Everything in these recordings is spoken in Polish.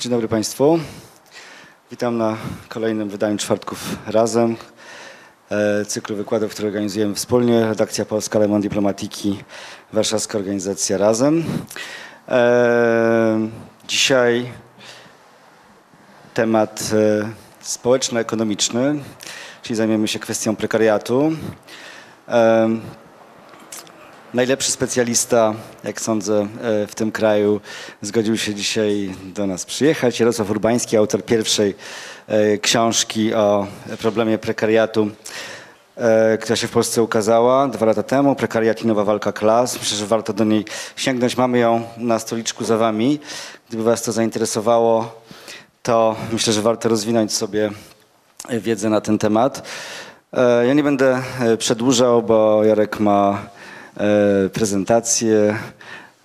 Dzień dobry Państwu. Witam na kolejnym wydaniu Czwartków Razem. e, Cyklu wykładów, które organizujemy wspólnie. Redakcja Polska Le Monde Diplomatiki, Warszawska Organizacja Razem. E, Dzisiaj temat e, społeczno-ekonomiczny, czyli zajmiemy się kwestią prekariatu. Najlepszy specjalista, jak sądzę, e, w tym kraju zgodził się dzisiaj do nas przyjechać. Jarosław Urbański, autor pierwszej e, książki o problemie prekariatu, e, która się w Polsce ukazała dwa lata temu. Prekariat i nowa walka klas. Myślę, że warto do niej sięgnąć. Mamy ją na stoliczku za wami. Gdyby was to zainteresowało, to myślę, że warto rozwinąć sobie wiedzę na ten temat. Ja nie będę przedłużał, bo Jarek ma prezentację,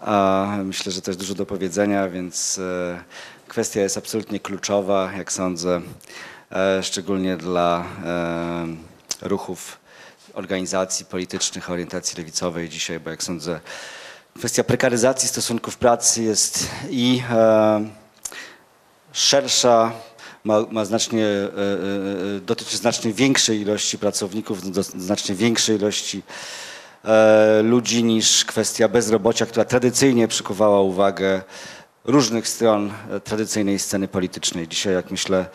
a myślę, że też dużo do powiedzenia, więc e, kwestia jest absolutnie kluczowa, jak sądzę, e, szczególnie dla e, ruchów organizacji politycznych, orientacji lewicowej dzisiaj, bo jak sądzę, kwestia prekaryzacji stosunków pracy jest i e, szersza, ma, ma znacznie, e, e, e, dotyczy znacznie większej ilości pracowników, znacznie większej ilości e, ludzi niż kwestia bezrobocia, która tradycyjnie przykuwała uwagę różnych stron e, tradycyjnej sceny politycznej. Dzisiaj, jak myślę,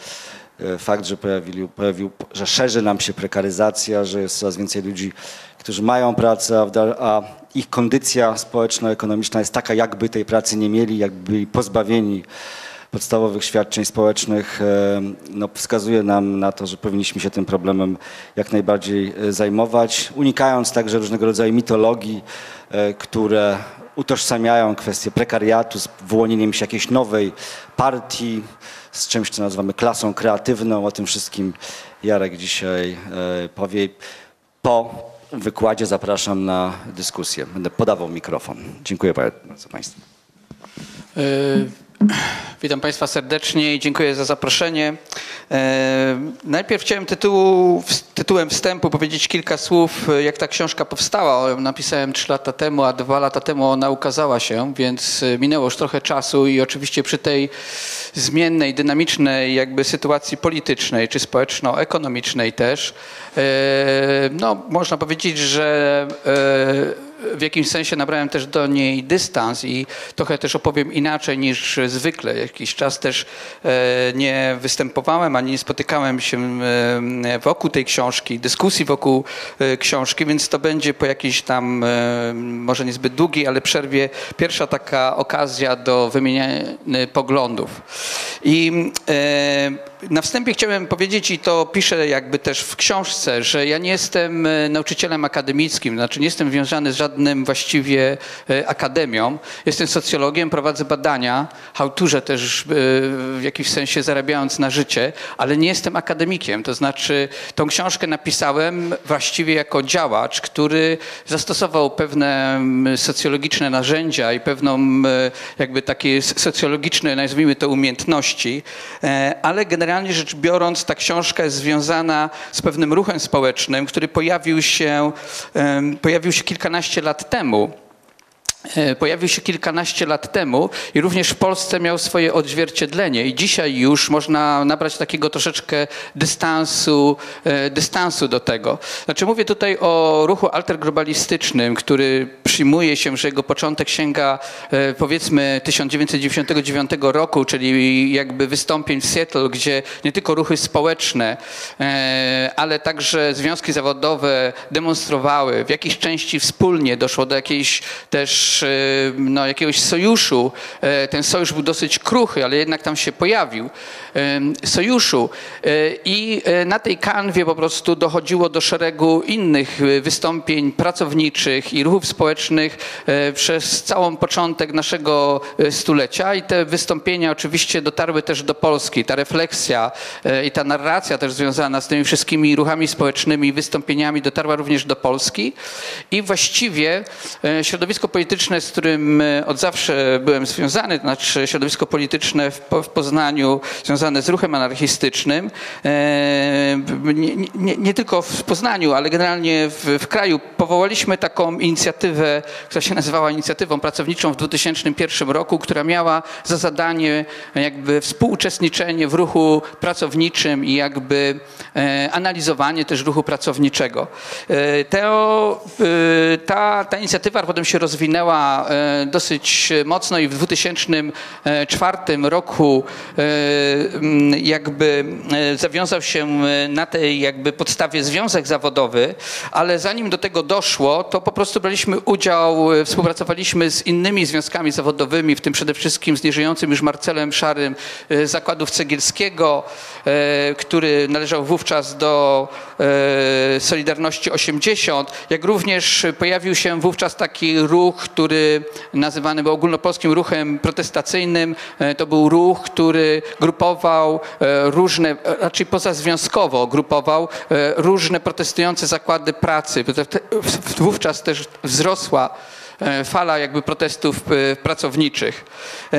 e, fakt, że pojawił, pojawił, że szerzy nam się prekaryzacja, że jest coraz więcej ludzi, którzy mają pracę, a ich kondycja społeczno-ekonomiczna jest taka, jakby tej pracy nie mieli, jakby byli pozbawieni podstawowych świadczeń społecznych, e, no, wskazuje nam na to, że powinniśmy się tym problemem jak najbardziej e, zajmować, unikając także różnego rodzaju mitologii, e, które utożsamiają kwestię prekariatu z wyłonieniem się jakiejś nowej partii, z czymś, co nazywamy klasą kreatywną. O tym wszystkim Jarek dzisiaj powie. Po wykładzie zapraszam na dyskusję. Będę podawał mikrofon. Dziękuję bardzo Państwu. Witam Państwa serdecznie i dziękuję za zaproszenie. E, Najpierw chciałem tytułu, tytułem wstępu powiedzieć kilka słów, jak ta książka powstała. Napisałem trzy lata temu, a dwa lata temu ona ukazała się, więc e, minęło już trochę czasu i oczywiście przy tej zmiennej, dynamicznej jakby sytuacji politycznej czy społeczno-ekonomicznej też, e, no można powiedzieć, że w jakimś sensie nabrałem też do niej dystans i trochę też opowiem inaczej niż zwykle. Jakiś czas też e, nie występowałem ani nie spotykałem się e, wokół tej książki, dyskusji wokół e, książki, więc to będzie po jakiejś tam, może niezbyt długiej, ale przerwie pierwsza taka okazja do wymieniania poglądów. I na wstępie chciałem powiedzieć, i to piszę jakby też w książce, że ja nie jestem nauczycielem akademickim, znaczy nie jestem związany z żadnym właściwie e, akademią. Jestem socjologiem, prowadzę badania, hałturze też e, w jakimś sensie zarabiając na życie, ale nie jestem akademikiem. To znaczy tą książkę napisałem właściwie jako działacz, który zastosował pewne mm, socjologiczne narzędzia i pewną e, jakby takie socjologiczne, nazwijmy to umiejętności, ale generalnie rzecz biorąc ta książka jest związana z pewnym ruchem społecznym, który pojawił się, pojawił się kilkanaście lat temu. E, Pojawił się kilkanaście lat temu i również w Polsce miał swoje odzwierciedlenie i dzisiaj już można nabrać takiego troszeczkę dystansu, e, dystansu do tego. Znaczy mówię tutaj o ruchu alterglobalistycznym, który przyjmuje się, że jego początek sięga e, powiedzmy 1999 roku, czyli jakby wystąpień w Seattle, gdzie nie tylko ruchy społeczne, ale także związki zawodowe demonstrowały, w jakiejś części wspólnie doszło do jakiejś też e, no, jakiegoś sojuszu. E, Ten sojusz był dosyć kruchy, ale jednak tam się pojawił. Sojuszu. E, I e, na tej kanwie po prostu dochodziło do szeregu innych wystąpień pracowniczych i ruchów społecznych przez całą początek naszego stulecia. I te wystąpienia oczywiście dotarły też do Polski. Ta refleksja i ta narracja też związana z tymi wszystkimi ruchami społecznymi, wystąpieniami dotarła również do Polski i właściwie środowisko polityczne, z którym e, od zawsze byłem związany, to znaczy środowisko polityczne w, Po- w Poznaniu związane z ruchem anarchistycznym, e, nie, nie, nie tylko w Poznaniu, ale generalnie w, w kraju powołaliśmy taką inicjatywę, która się nazywała Inicjatywą Pracowniczą w 2001 roku, która miała za zadanie jakby współuczestniczenie w ruchu pracowniczym i jakby e, analizowanie też ruchu pracowniczego. Ta, ta inicjatywa potem się rozwinęła e, dosyć mocno i w 2004 roku e, jakby e, zawiązał się e, na tej jakby podstawie związek zawodowy, ale zanim do tego doszło, to po prostu braliśmy udział, e, współpracowaliśmy z innymi związkami zawodowymi, w tym przede wszystkim z nieżyjącym już Marcelem Szarym e, Zakładów Cegielskiego, e, który należał wówczas do e, Solidarności 80, jak również pojawił się wówczas taki ruch, który nazywany był ogólnopolskim ruchem protestacyjnym. E, To był ruch, który grupował e, różne, e, raczej pozazwiązkowo grupował różne protestujące zakłady pracy. Wówczas też wzrosła fala jakby protestów e, pracowniczych. E,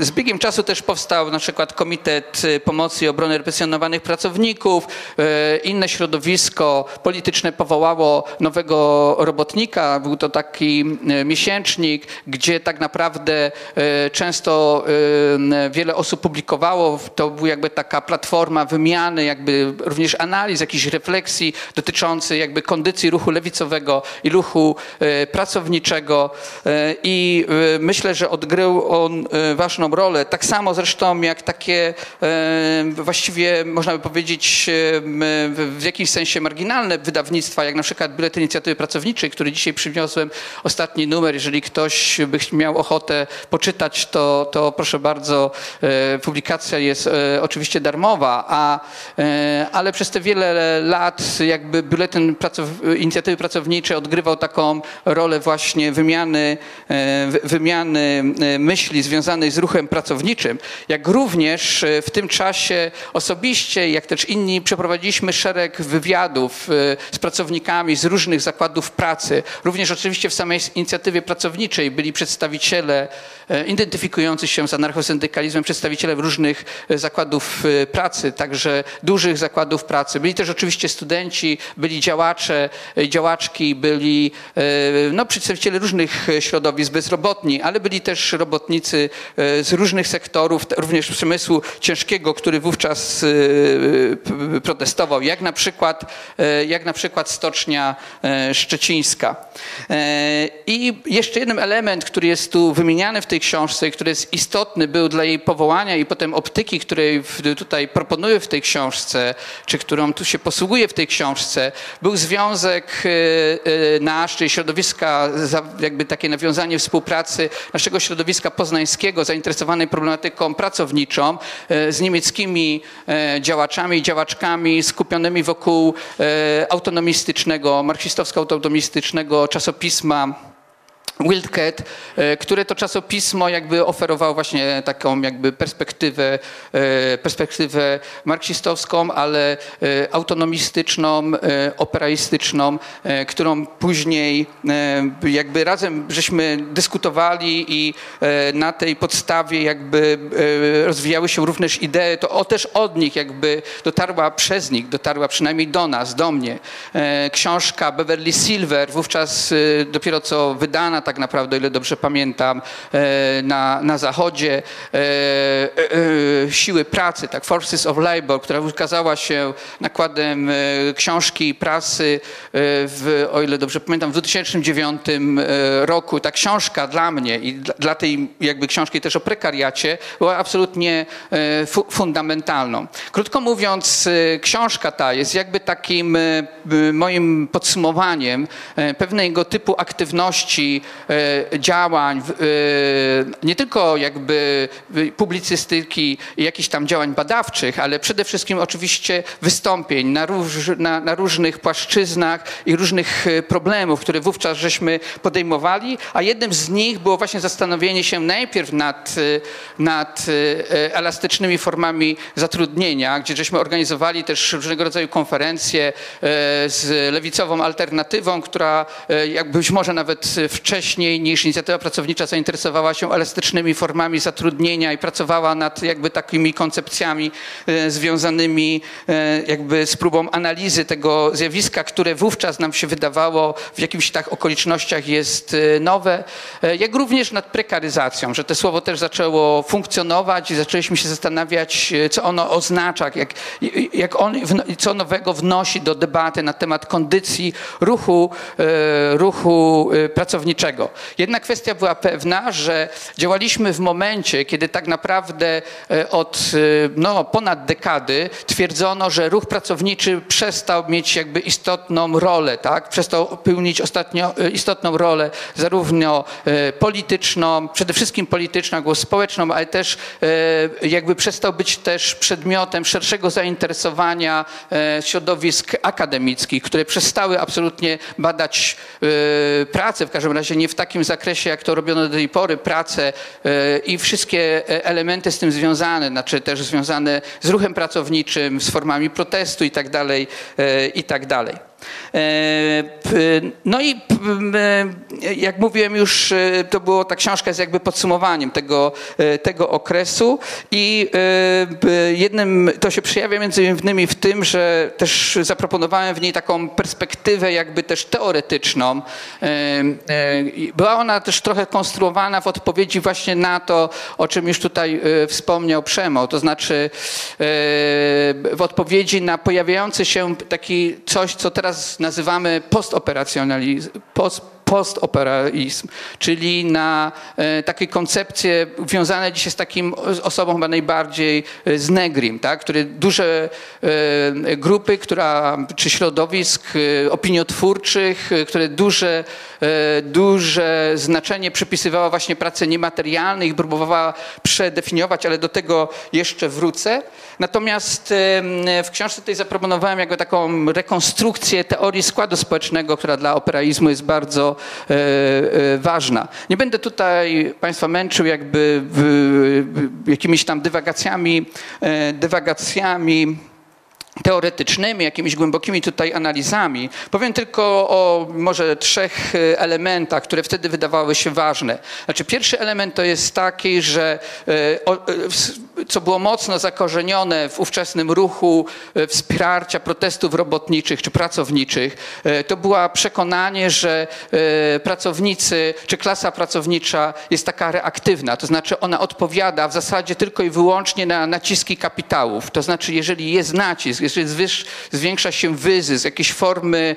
Z biegiem czasu też powstał na przykład Komitet e, Pomocy i Obrony Represjonowanych Pracowników. E, Inne środowisko polityczne powołało nowego robotnika. Był to taki e, miesięcznik, gdzie tak naprawdę e, często e, wiele osób publikowało. To była jakby taka platforma wymiany, jakby również analiz, jakichś refleksji dotyczących jakby kondycji ruchu lewicowego i ruchu e, pracowniczego E, i e, myślę, że odgrył on e, ważną rolę. Tak samo zresztą jak takie właściwie można by powiedzieć w jakimś sensie marginalne wydawnictwa, jak na przykład Biuletyn Inicjatywy Pracowniczej, który dzisiaj przywiozłem, ostatni numer. Jeżeli ktoś by miał ochotę poczytać, to, to proszę bardzo, publikacja jest oczywiście darmowa, a, ale przez te wiele lat jakby Biuletyn Pracow- Inicjatywy Pracowniczej odgrywał taką rolę właśnie wymiany, e, wy- wymiany e, myśli związanej z ruchem pracowniczym, jak również e, w tym czasie osobiście, jak też inni, przeprowadziliśmy szereg wywiadów z pracownikami z różnych zakładów pracy. Również oczywiście w samej inicjatywie pracowniczej byli przedstawiciele identyfikujący się z anarchosyndykalizmem, przedstawiciele różnych zakładów pracy, także dużych zakładów pracy. Byli też oczywiście studenci, byli działacze, działaczki, byli no, przedstawiciele różnych e, środowisk, bezrobotni, ale byli też robotnicy e, z różnych sektorów, również przemysłu ciężkiego, który wówczas e, protestował, jak na przykład, jak na przykład Stocznia Szczecińska. I jeszcze jeden element, który jest tu wymieniany w tej książce który jest istotny był dla jej powołania i potem optyki, której tutaj proponuję w tej książce, czy którą tu się posługuje w tej książce, był związek nasz, czyli środowiska, za- jakby takie nawiązanie współpracy naszego środowiska poznańskiego zainteresowanej problematyką pracowniczą e, z niemieckimi e, działaczami i działaczkami skupionymi wokół e, autonomistycznego, marksistowsko-autonomistycznego czasopisma Wildcat, e, które to czasopismo jakby oferowało właśnie taką jakby perspektywę, e, perspektywę marksistowską, ale e, autonomistyczną, operaistyczną, którą później jakby razem żeśmy dyskutowali i na tej podstawie jakby rozwijały się również idee, to też od nich jakby dotarła przez nich, dotarła przynajmniej do nas, do mnie. Książka Beverly Silver, wówczas dopiero co wydana tak naprawdę, o ile dobrze pamiętam, e, na, na zachodzie, e, e, Siły Pracy, tak, Forces of Labor, która ukazała się nakładem książki prasy e, w, o ile dobrze pamiętam, w 2009 e, roku. Ta książka dla mnie i dla, tej jakby książki też o prekariacie była absolutnie fu, fundamentalną. Krótko mówiąc, książka ta jest jakby takim moim podsumowaniem pewnego typu aktywności działań, w- e, nie tylko jakby publicystyki i jakichś tam działań badawczych, ale przede wszystkim oczywiście wystąpień na, róż, na, na różnych płaszczyznach i różnych e, problemów, które wówczas żeśmy podejmowali, a jednym z nich było właśnie zastanowienie się najpierw nad, e, nad e, elastycznymi formami zatrudnienia, gdzie żeśmy organizowali też różnego rodzaju konferencje e, z lewicową alternatywą, która e, jak być może nawet wcześniej niż inicjatywa pracownicza zainteresowała się elastycznymi formami zatrudnienia i pracowała nad jakby takimi koncepcjami e, związanymi e, jakby z próbą analizy tego zjawiska, które wówczas nam się wydawało w jakichś tak okolicznościach jest e, nowe, jak również nad prekaryzacją, że to słowo też zaczęło funkcjonować i zaczęliśmy się zastanawiać, co ono oznacza, jak, jak on, co nowego wnosi do debaty na temat kondycji ruchu, ruchu e, pracowniczego. Jedna kwestia była pewna, że działaliśmy w momencie, kiedy tak naprawdę e, od e, no, ponad dekady twierdzono, że ruch pracowniczy przestał mieć jakby istotną rolę, tak? przestał pełnić ostatnio e, istotną rolę zarówno polityczną, przede wszystkim polityczną, i społeczną, ale też jakby przestał być też przedmiotem szerszego zainteresowania środowisk akademickich, które przestały absolutnie badać pracę, w każdym razie nie w takim zakresie, jak to robiono do tej pory, pracę e, i wszystkie e, elementy z tym związane, znaczy też związane z ruchem pracowniczym, z formami protestu i tak e, No i e, jak mówiłem już, e, to było ta książka jest jakby podsumowaniem tego, tego okresu i jednym, to się przejawia między innymi w tym, że też zaproponowałem w niej taką perspektywę jakby też teoretyczną. Była ona też trochę konstruowana w odpowiedzi właśnie na to, o czym już tutaj wspomniał Przemo, to znaczy w odpowiedzi na pojawiający się taki coś, co teraz nazywamy postoperacjonalizm, post, postoperaizm, czyli na e, takie koncepcje związane dzisiaj z takim osobą chyba najbardziej e, z Negrim, tak? który duże e, grupy, która, czy środowisk opiniotwórczych, które duże, duże znaczenie przypisywała właśnie pracy niematerialnej i próbowała przedefiniować, ale do tego jeszcze wrócę. Natomiast w książce tej zaproponowałem jakby taką rekonstrukcję teorii składu społecznego, która dla operaizmu jest bardzo e, e, ważna. Nie będę tutaj Państwa męczył jakby jakimiś tam dywagacjami, e, dywagacjami teoretycznymi, jakimiś głębokimi tutaj analizami. Powiem tylko o może trzech elementach, które wtedy wydawały się ważne. Znaczy pierwszy element to jest taki, że co było mocno zakorzenione w ówczesnym ruchu e, wsparcia protestów robotniczych czy pracowniczych, e, to było przekonanie, że e, pracownicy czy klasa pracownicza jest taka reaktywna, to znaczy ona odpowiada w zasadzie tylko i wyłącznie na naciski kapitałów. To znaczy, jeżeli jest nacisk, jeżeli zwiększa się wyzysk, jakieś formy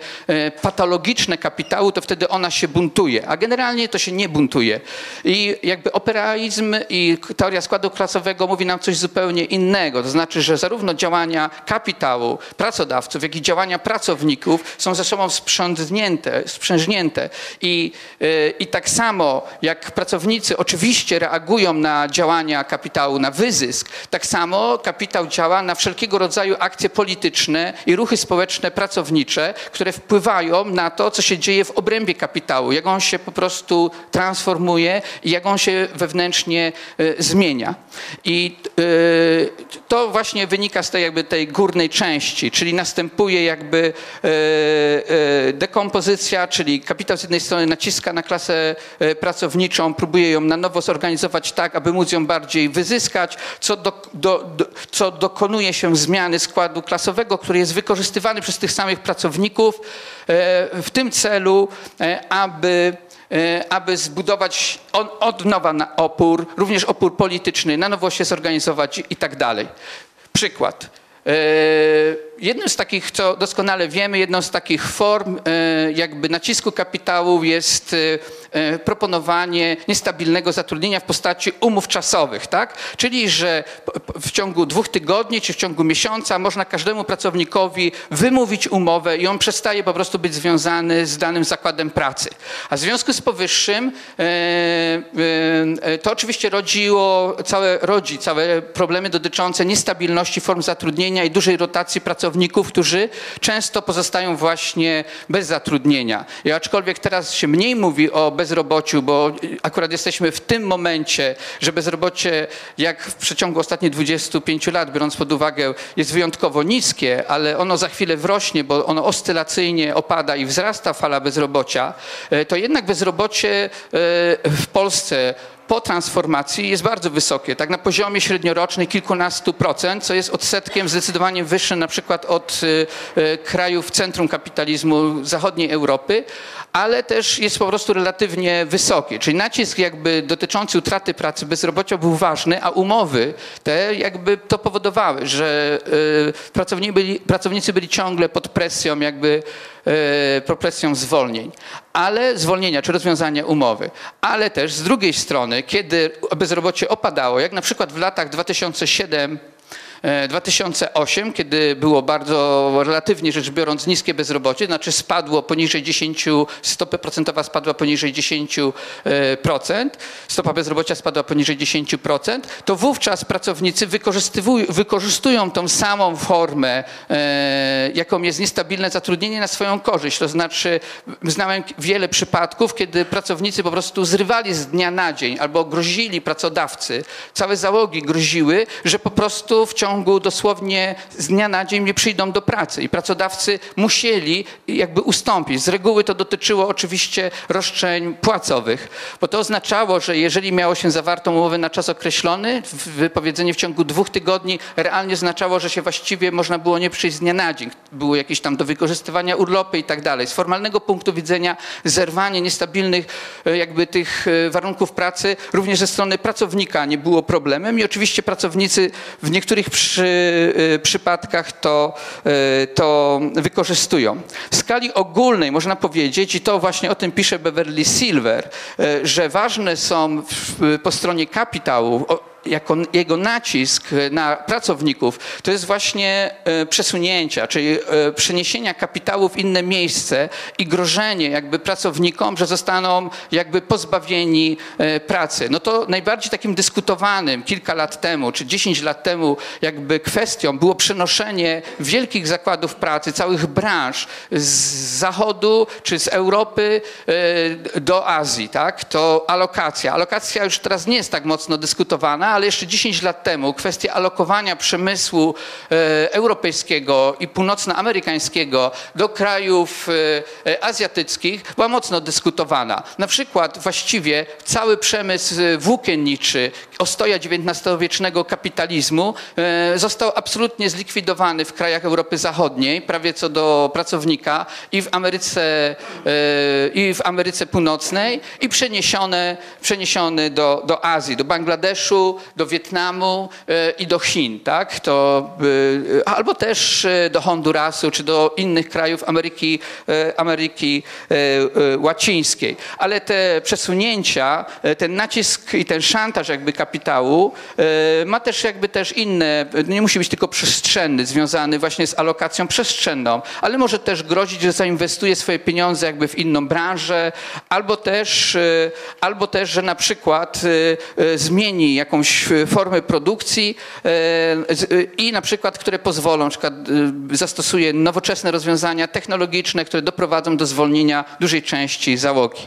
patologiczne kapitału, to wtedy ona się buntuje, a generalnie to się nie buntuje. I jakby operaizm i teoria składu klasowego mówi nam coś zupełnie innego. To znaczy, że zarówno działania kapitału, pracodawców, jak i działania pracowników są ze sobą sprzątnięte, sprzężnięte. I, e, I tak samo jak pracownicy oczywiście reagują na działania kapitału, na wyzysk, tak samo kapitał działa na wszelkiego rodzaju akcje polityczne i ruchy społeczne pracownicze, które wpływają na to, co się dzieje w obrębie kapitału, jak on się po prostu transformuje i jak on się wewnętrznie e, zmienia. I to właśnie wynika z tej jakby tej górnej części, czyli następuje jakby e, e, dekompozycja, czyli kapitał z jednej strony naciska na klasę pracowniczą, próbuje ją na nowo zorganizować tak, aby móc ją bardziej wyzyskać, co, do, do, do, co dokonuje się zmiany składu klasowego, który jest wykorzystywany przez tych samych pracowników w tym celu, aby aby zbudować on- od nowa na opór, również opór polityczny, na nowo się zorganizować i tak dalej. Przykład. Jednym z takich, co doskonale wiemy, jedną z takich form e, jakby nacisku kapitału jest e, e, proponowanie niestabilnego zatrudnienia w postaci umów czasowych, tak? Czyli, że w ciągu dwóch tygodni czy w ciągu miesiąca można każdemu pracownikowi wymówić umowę i on przestaje po prostu być związany z danym zakładem pracy. A w związku z powyższym to oczywiście rodziło całe, rodzi całe problemy dotyczące niestabilności form zatrudnienia i dużej rotacji pracowników, którzy często pozostają właśnie bez zatrudnienia. I aczkolwiek teraz się mniej mówi o bezrobociu, bo akurat jesteśmy w tym momencie, że bezrobocie jak w przeciągu ostatnich 25 lat, biorąc pod uwagę, jest wyjątkowo niskie, ale ono za chwilę wrośnie, bo ono oscylacyjnie opada i wzrasta fala bezrobocia, e, to jednak bezrobocie e, w Polsce po transformacji jest bardzo wysokie, tak na poziomie średniorocznej kilkunastu procent, co jest odsetkiem zdecydowanie wyższym na przykład od e, e, krajów centrum kapitalizmu zachodniej Europy, ale też jest po prostu relatywnie wysokie. Czyli nacisk jakby dotyczący utraty pracy, bezrobocia był ważny, a umowy te jakby to powodowały, że e, pracownicy byli, pracownicy byli ciągle pod presją jakby e, pod presją zwolnień, ale zwolnienia czy rozwiązania umowy, ale też z drugiej strony, kiedy bezrobocie opadało, jak na przykład w latach 2007 e, 2008, kiedy było bardzo relatywnie rzecz biorąc niskie bezrobocie, znaczy spadło poniżej 10, stopa procentowa spadła poniżej 10%, stopa bezrobocia spadła poniżej 10%, to wówczas pracownicy wykorzystują tą samą formę, e, jaką jest niestabilne zatrudnienie na swoją korzyść. To znaczy znałem wiele przypadków, kiedy pracownicy po prostu zrywali z dnia na dzień albo grozili pracodawcy, całe załogi groziły, że po prostu w ciągu dosłownie z dnia na dzień nie przyjdą do pracy i pracodawcy musieli jakby ustąpić. Z reguły to dotyczyło oczywiście roszczeń płacowych, bo to oznaczało, że jeżeli miało się zawartą umowę na czas określony, wypowiedzenie w ciągu dwóch tygodni realnie oznaczało, że się właściwie można było nie przyjść z dnia na dzień. Było jakieś tam do wykorzystywania urlopy i tak dalej. Z formalnego punktu widzenia zerwanie niestabilnych e, jakby tych e, warunków pracy również ze strony pracownika nie było problemem i oczywiście pracownicy w niektórych przy, e, przypadkach to, to wykorzystują. W skali ogólnej można powiedzieć, i to właśnie o tym pisze Beverly Silver, że ważne są po stronie kapitału jako jego nacisk na pracowników, to jest właśnie e, przesunięcia, czyli e, przeniesienia kapitału w inne miejsce i grożenie jakby pracownikom, że zostaną jakby pozbawieni e, pracy. No to najbardziej takim dyskutowanym kilka lat temu, czy 10 lat temu jakby kwestią było przenoszenie wielkich zakładów pracy, całych branż z zachodu czy z Europy do Azji, tak? To alokacja. Alokacja już teraz nie jest tak mocno dyskutowana, ale jeszcze 10 lat temu kwestia alokowania przemysłu e, europejskiego i północnoamerykańskiego do krajów e, e, azjatyckich była mocno dyskutowana. Na przykład właściwie cały przemysł włókienniczy, ostoja XIX-wiecznego kapitalizmu został absolutnie zlikwidowany w krajach Europy Zachodniej, prawie co do pracownika i w Ameryce, i w Ameryce Północnej i przeniesiony do, do Azji, do Bangladeszu, do Wietnamu e, i do Chin, tak? To, e, albo też e, do Hondurasu czy do innych krajów Ameryki, e, Ameryki e, e, Łacińskiej. Ale te przesunięcia, e, ten nacisk i ten szantaż jakby kapitału e, ma też jakby też inne, nie musi być tylko przestrzenny, związany właśnie z alokacją przestrzenną, ale może też grozić, że zainwestuje swoje pieniądze jakby w inną branżę, albo też, e, albo też że na przykład e, e, zmieni jakąś e, formę produkcji e, e, i na przykład, które pozwolą, na przykład zastosuje nowoczesne rozwiązania technologiczne, które doprowadzą do zwolnienia dużej części załogi.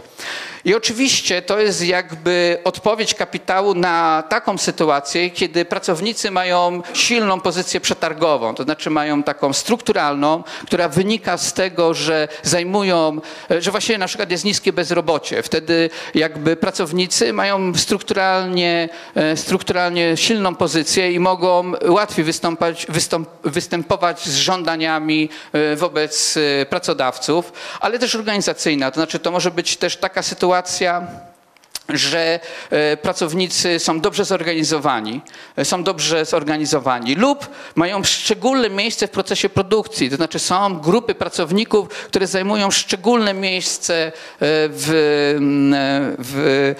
I oczywiście to jest jakby odpowiedź kapitału na taką sytuację, kiedy pracownicy mają silną pozycję przetargową, to znaczy mają taką strukturalną, która wynika z tego, że zajmują, że właściwie na przykład jest niskie bezrobocie. Wtedy jakby pracownicy mają strukturalnie, e, strukturalnie silną pozycję i mogą łatwiej wystąpać, wystąp, występować z żądaniami e, wobec e, pracodawców, ale też organizacyjna. To znaczy to może być też taka sytuacja, że e, pracownicy są dobrze zorganizowani, e, są dobrze zorganizowani lub mają szczególne miejsce w procesie produkcji, to znaczy są grupy pracowników, które zajmują szczególne miejsce e, w, w,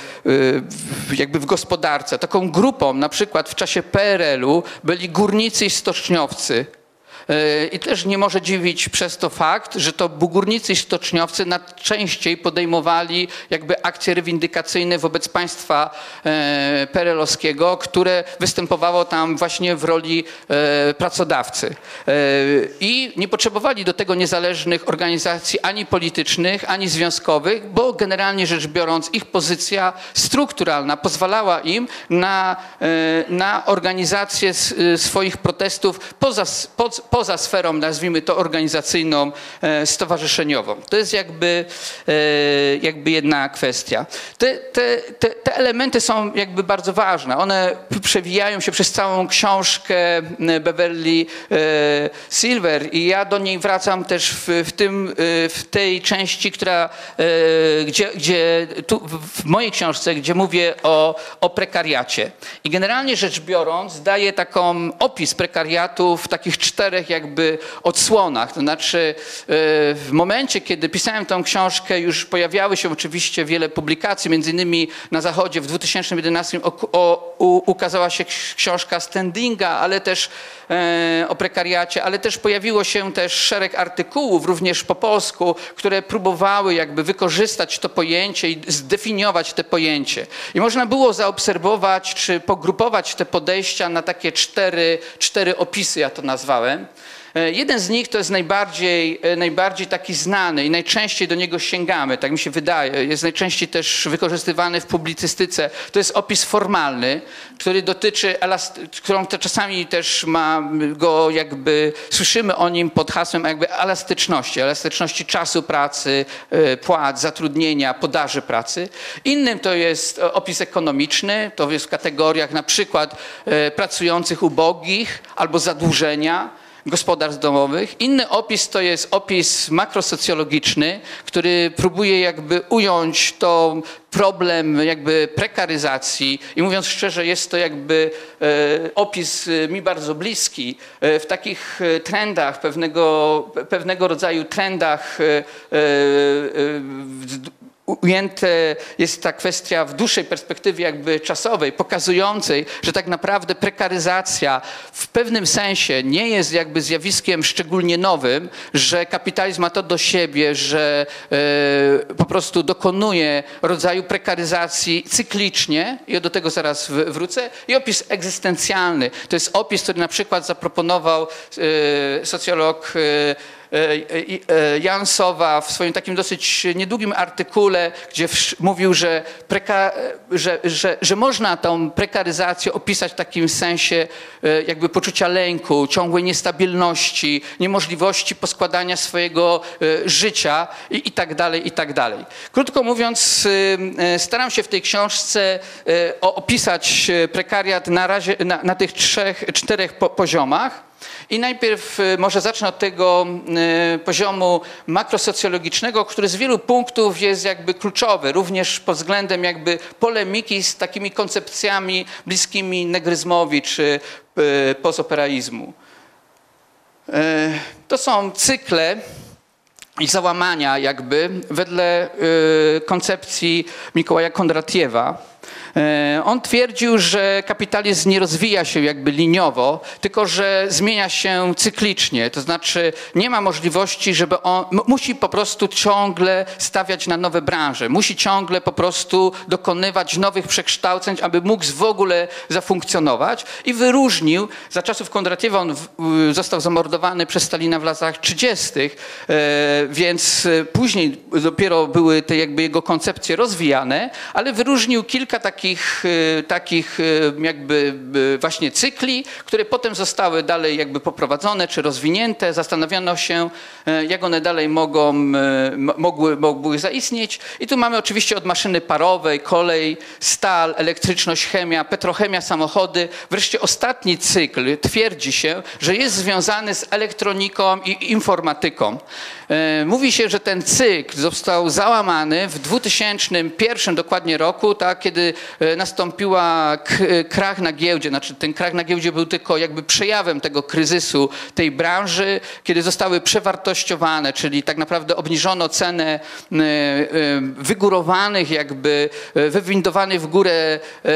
w, jakby w gospodarce. Taką grupą na przykład w czasie PRL-u byli górnicy i stoczniowcy. E, I też nie może dziwić przez to fakt, że to górnicy i stoczniowcy najczęściej podejmowali jakby akcje rewindykacyjne wobec państwa e, perelowskiego, które występowało tam właśnie w roli e, pracodawcy. I nie potrzebowali do tego niezależnych organizacji ani politycznych, ani związkowych, bo generalnie rzecz biorąc ich pozycja strukturalna pozwalała im na, na organizację swoich protestów poza, poza sferą, nazwijmy to organizacyjną, e, stowarzyszeniową. To jest jakby, e, jakby jedna kwestia. Te, te, te, te elementy są jakby bardzo ważne. One przewijają się przez całą książkę Beverly e, Silver i ja do niej wracam też w, w, tym, w tej części, która, gdzie, gdzie tu, w mojej książce, gdzie mówię o, o prekariacie. I generalnie rzecz biorąc, daję taką opis prekariatu w takich czterech czterech jakby odsłonach. To znaczy e, w momencie, kiedy pisałem tą książkę, już pojawiały się oczywiście wiele publikacji, między innymi na Zachodzie w 2011 o, o, u, ukazała się książka Standinga, ale też e, o prekariacie, ale też pojawiło się też szereg artykułów, również po polsku, które próbowały jakby wykorzystać to pojęcie i zdefiniować te pojęcie. I można było zaobserwować, czy pogrupować te podejścia na takie cztery, cztery opisy, ja to nazwałem. E, jeden z nich to jest najbardziej, e, najbardziej taki znany i najczęściej do niego sięgamy, tak mi się wydaje. Jest najczęściej też wykorzystywany w publicystyce. To jest opis formalny, który dotyczy, którą to czasami też ma go jakby, słyszymy o nim pod hasłem jakby elastyczności, elastyczności czasu pracy, e, płac, zatrudnienia, podaży pracy. Innym to jest opis ekonomiczny, to jest w kategoriach na przykład pracujących ubogich albo zadłużenia gospodarstw domowych. Inny opis to jest opis makrosocjologiczny, który próbuje jakby ująć to problem jakby prekaryzacji i mówiąc szczerze jest to jakby e, opis e, mi bardzo bliski e, w takich trendach, pewnego, pewnego rodzaju trendach ujęte jest ta kwestia w dłuższej perspektywie jakby czasowej, pokazującej, że tak naprawdę prekaryzacja w pewnym sensie nie jest jakby zjawiskiem szczególnie nowym, że kapitalizm ma to do siebie, że e, po prostu dokonuje rodzaju prekaryzacji cyklicznie i do tego zaraz wrócę. I opis egzystencjalny. To jest opis, który na przykład zaproponował e, socjolog e, Jan Sowa w swoim takim dosyć niedługim artykule, gdzie mówił, że, preka, że, że, że można tą prekaryzację opisać w takim sensie e, jakby poczucia lęku, ciągłej niestabilności, niemożliwości poskładania swojego życia i, i tak dalej, i tak dalej. Krótko mówiąc, staram się w tej książce opisać prekariat na, razie, na, na tych trzech, czterech poziomach. I najpierw y, może zacznę od tego y, poziomu makrosocjologicznego, który z wielu punktów jest jakby kluczowy, również pod względem jakby polemiki z takimi koncepcjami bliskimi negryzmowi czy y, postoperaizmu. To są cykle i załamania jakby wedle koncepcji Mikołaja Kondratiewa, on twierdził, że kapitalizm nie rozwija się jakby liniowo, tylko że zmienia się cyklicznie. To znaczy nie ma możliwości, żeby on musi po prostu ciągle stawiać na nowe branże, musi ciągle po prostu dokonywać nowych przekształceń, aby mógł w ogóle zafunkcjonować. I wyróżnił, za czasów Kondratiewa on został zamordowany przez Stalina w latach 30., e, więc później dopiero były te jakby jego koncepcje rozwijane, ale wyróżnił kilka takich takich, e, takich e, jakby e, właśnie cykli, które potem zostały dalej jakby poprowadzone czy rozwinięte. Zastanawiano się, jak one dalej mogą, mogły, mogły zaistnieć. I tu mamy oczywiście od maszyny parowej, kolej, stal, elektryczność, chemia, petrochemia, samochody. Wreszcie ostatni cykl twierdzi się, że jest związany z elektroniką i informatyką. Mówi się, że ten cykl został załamany w 2001 dokładnie roku, tak, kiedy nastąpiła k- e, krach na giełdzie. Znaczy ten krach na giełdzie był tylko jakby przejawem tego kryzysu tej branży, kiedy zostały przewartościowane, czyli tak naprawdę obniżono cenę e, e, wygórowanych jakby, e, wywindowanych w górę, e,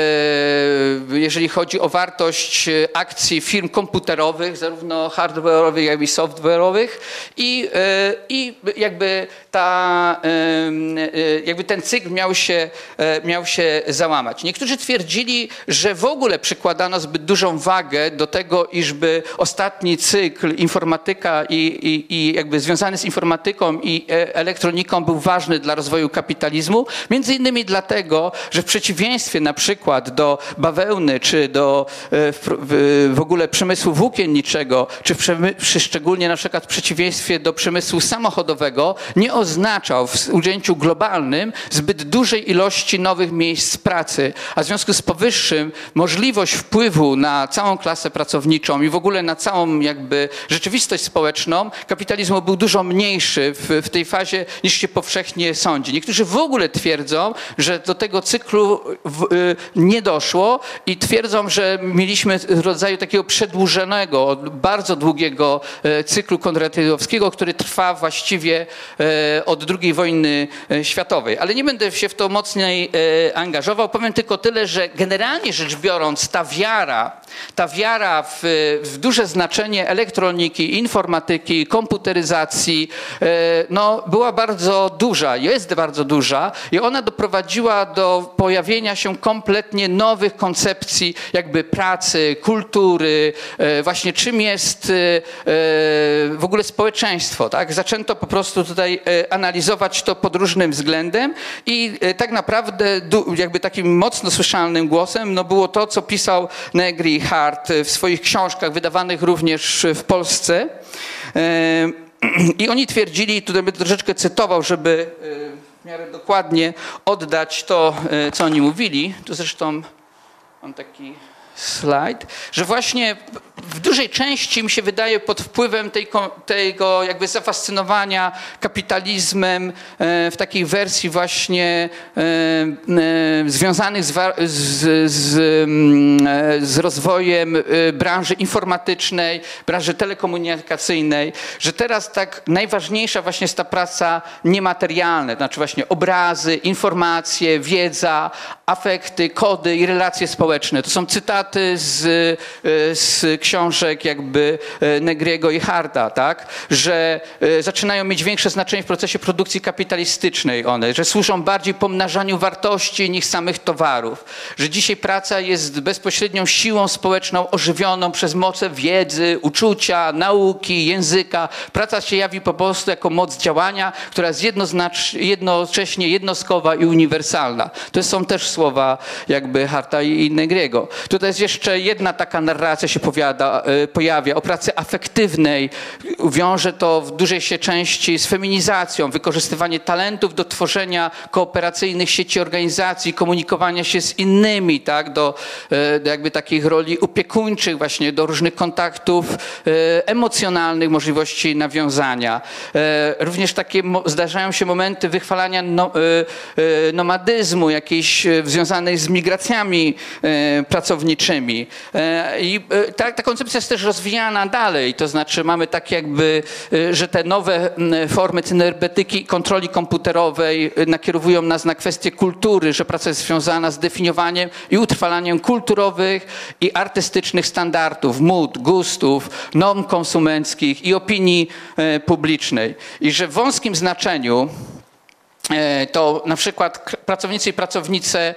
jeżeli chodzi o wartość e, akcji firm komputerowych, zarówno hardware'owych, jak i software'owych i, e, i jakby ta, e, jakby ten cykl miał się, e, miał się załamać. Niektórzy twierdzili, że w ogóle przykładano zbyt dużą wagę do tego, iżby ostatni cykl informatyka i, i, i jakby związany z informatyką i e, elektroniką był ważny dla rozwoju kapitalizmu, między innymi dlatego, że w przeciwieństwie na przykład do bawełny, czy do e, w, w, ogóle przemysłu włókienniczego, czy przemy, przy szczególnie na przykład w przeciwieństwie do przemysłu samochodowego, nie oznaczał w ujęciu globalnym zbyt dużej ilości nowych miejsc pracy, a w związku z powyższym możliwość wpływu na całą klasę pracowniczą i w ogóle na całą jakby rzeczywistość społeczną kapitalizmu był dużo mniejszy w, w tej fazie niż się powszechnie sądzi. Niektórzy w ogóle twierdzą, że do tego cyklu w, y, nie doszło i twierdzą, że mieliśmy rodzaju takiego przedłużonego, bardzo długiego e, cyklu konradowskiego, który trwa właściwie e, od II wojny e, światowej. Ale nie będę się w to mocniej angażował. Powiem tylko tyle, że generalnie rzecz biorąc ta wiara, ta wiara w, w duże znaczenie elektroniki, informatyki, komputeryzacji, e, no, była bardzo duża, jest bardzo duża i ona doprowadziła do pojawienia się kompletnie nowych koncepcji jakby pracy, kultury, e, właśnie czym jest e, w ogóle społeczeństwo. Tak? Zaczęto po prostu tutaj analizować to pod różnym względem i tak naprawdę jakby takim mocno słyszalnym głosem no było to, co pisał Negri Hart w swoich książkach wydawanych również w Polsce. E, I oni twierdzili, tutaj będę troszeczkę cytował, żeby e, w miarę dokładnie oddać to, e, co oni mówili. Tu zresztą mam taki slajd, że właśnie w dużej części mi się wydaje pod wpływem tej, tego jakby zafascynowania kapitalizmem e, w takiej wersji właśnie e, e, związanych z, z, z, mm, z rozwojem branży informatycznej, branży telekomunikacyjnej, że teraz tak najważniejsza właśnie jest ta praca niematerialna, to znaczy właśnie obrazy, informacje, wiedza, afekty, kody i relacje społeczne. To są cytaty z, z książek jakby e, Negriego i Harta, tak? że e, zaczynają mieć większe znaczenie w procesie produkcji kapitalistycznej one, że służą bardziej pomnażaniu wartości niż samych towarów, że dzisiaj praca jest bezpośrednią siłą społeczną ożywioną przez moce wiedzy, uczucia, nauki, języka. Praca się jawi po prostu jako moc działania, która jest jednocześnie jednostkowa i uniwersalna. To są też słowa jakby Harta i Negriego. Tutaj jest jeszcze jedna taka narracja się powiada, e, pojawia o pracy afektywnej. Wiąże to w dużej się części z feminizacją, wykorzystywanie talentów do tworzenia kooperacyjnych sieci organizacji, komunikowania się z innymi, tak, do, e, do jakby takich roli opiekuńczych właśnie, do różnych kontaktów e, emocjonalnych, możliwości nawiązania. Również takie zdarzają się momenty wychwalania no, nomadyzmu, jakiejś związanej z migracjami pracowniczymi. I e, ta, ta koncepcja jest też rozwijana dalej, to znaczy mamy tak jakby, e, że te nowe formy cybernetyki, kontroli komputerowej e, nakierowują nas na kwestie kultury, że praca jest związana z definiowaniem i utrwalaniem kulturowych i artystycznych standardów, mód, gustów, norm konsumenckich i opinii e, publicznej. I że w wąskim znaczeniu to na przykład pracownicy i pracownice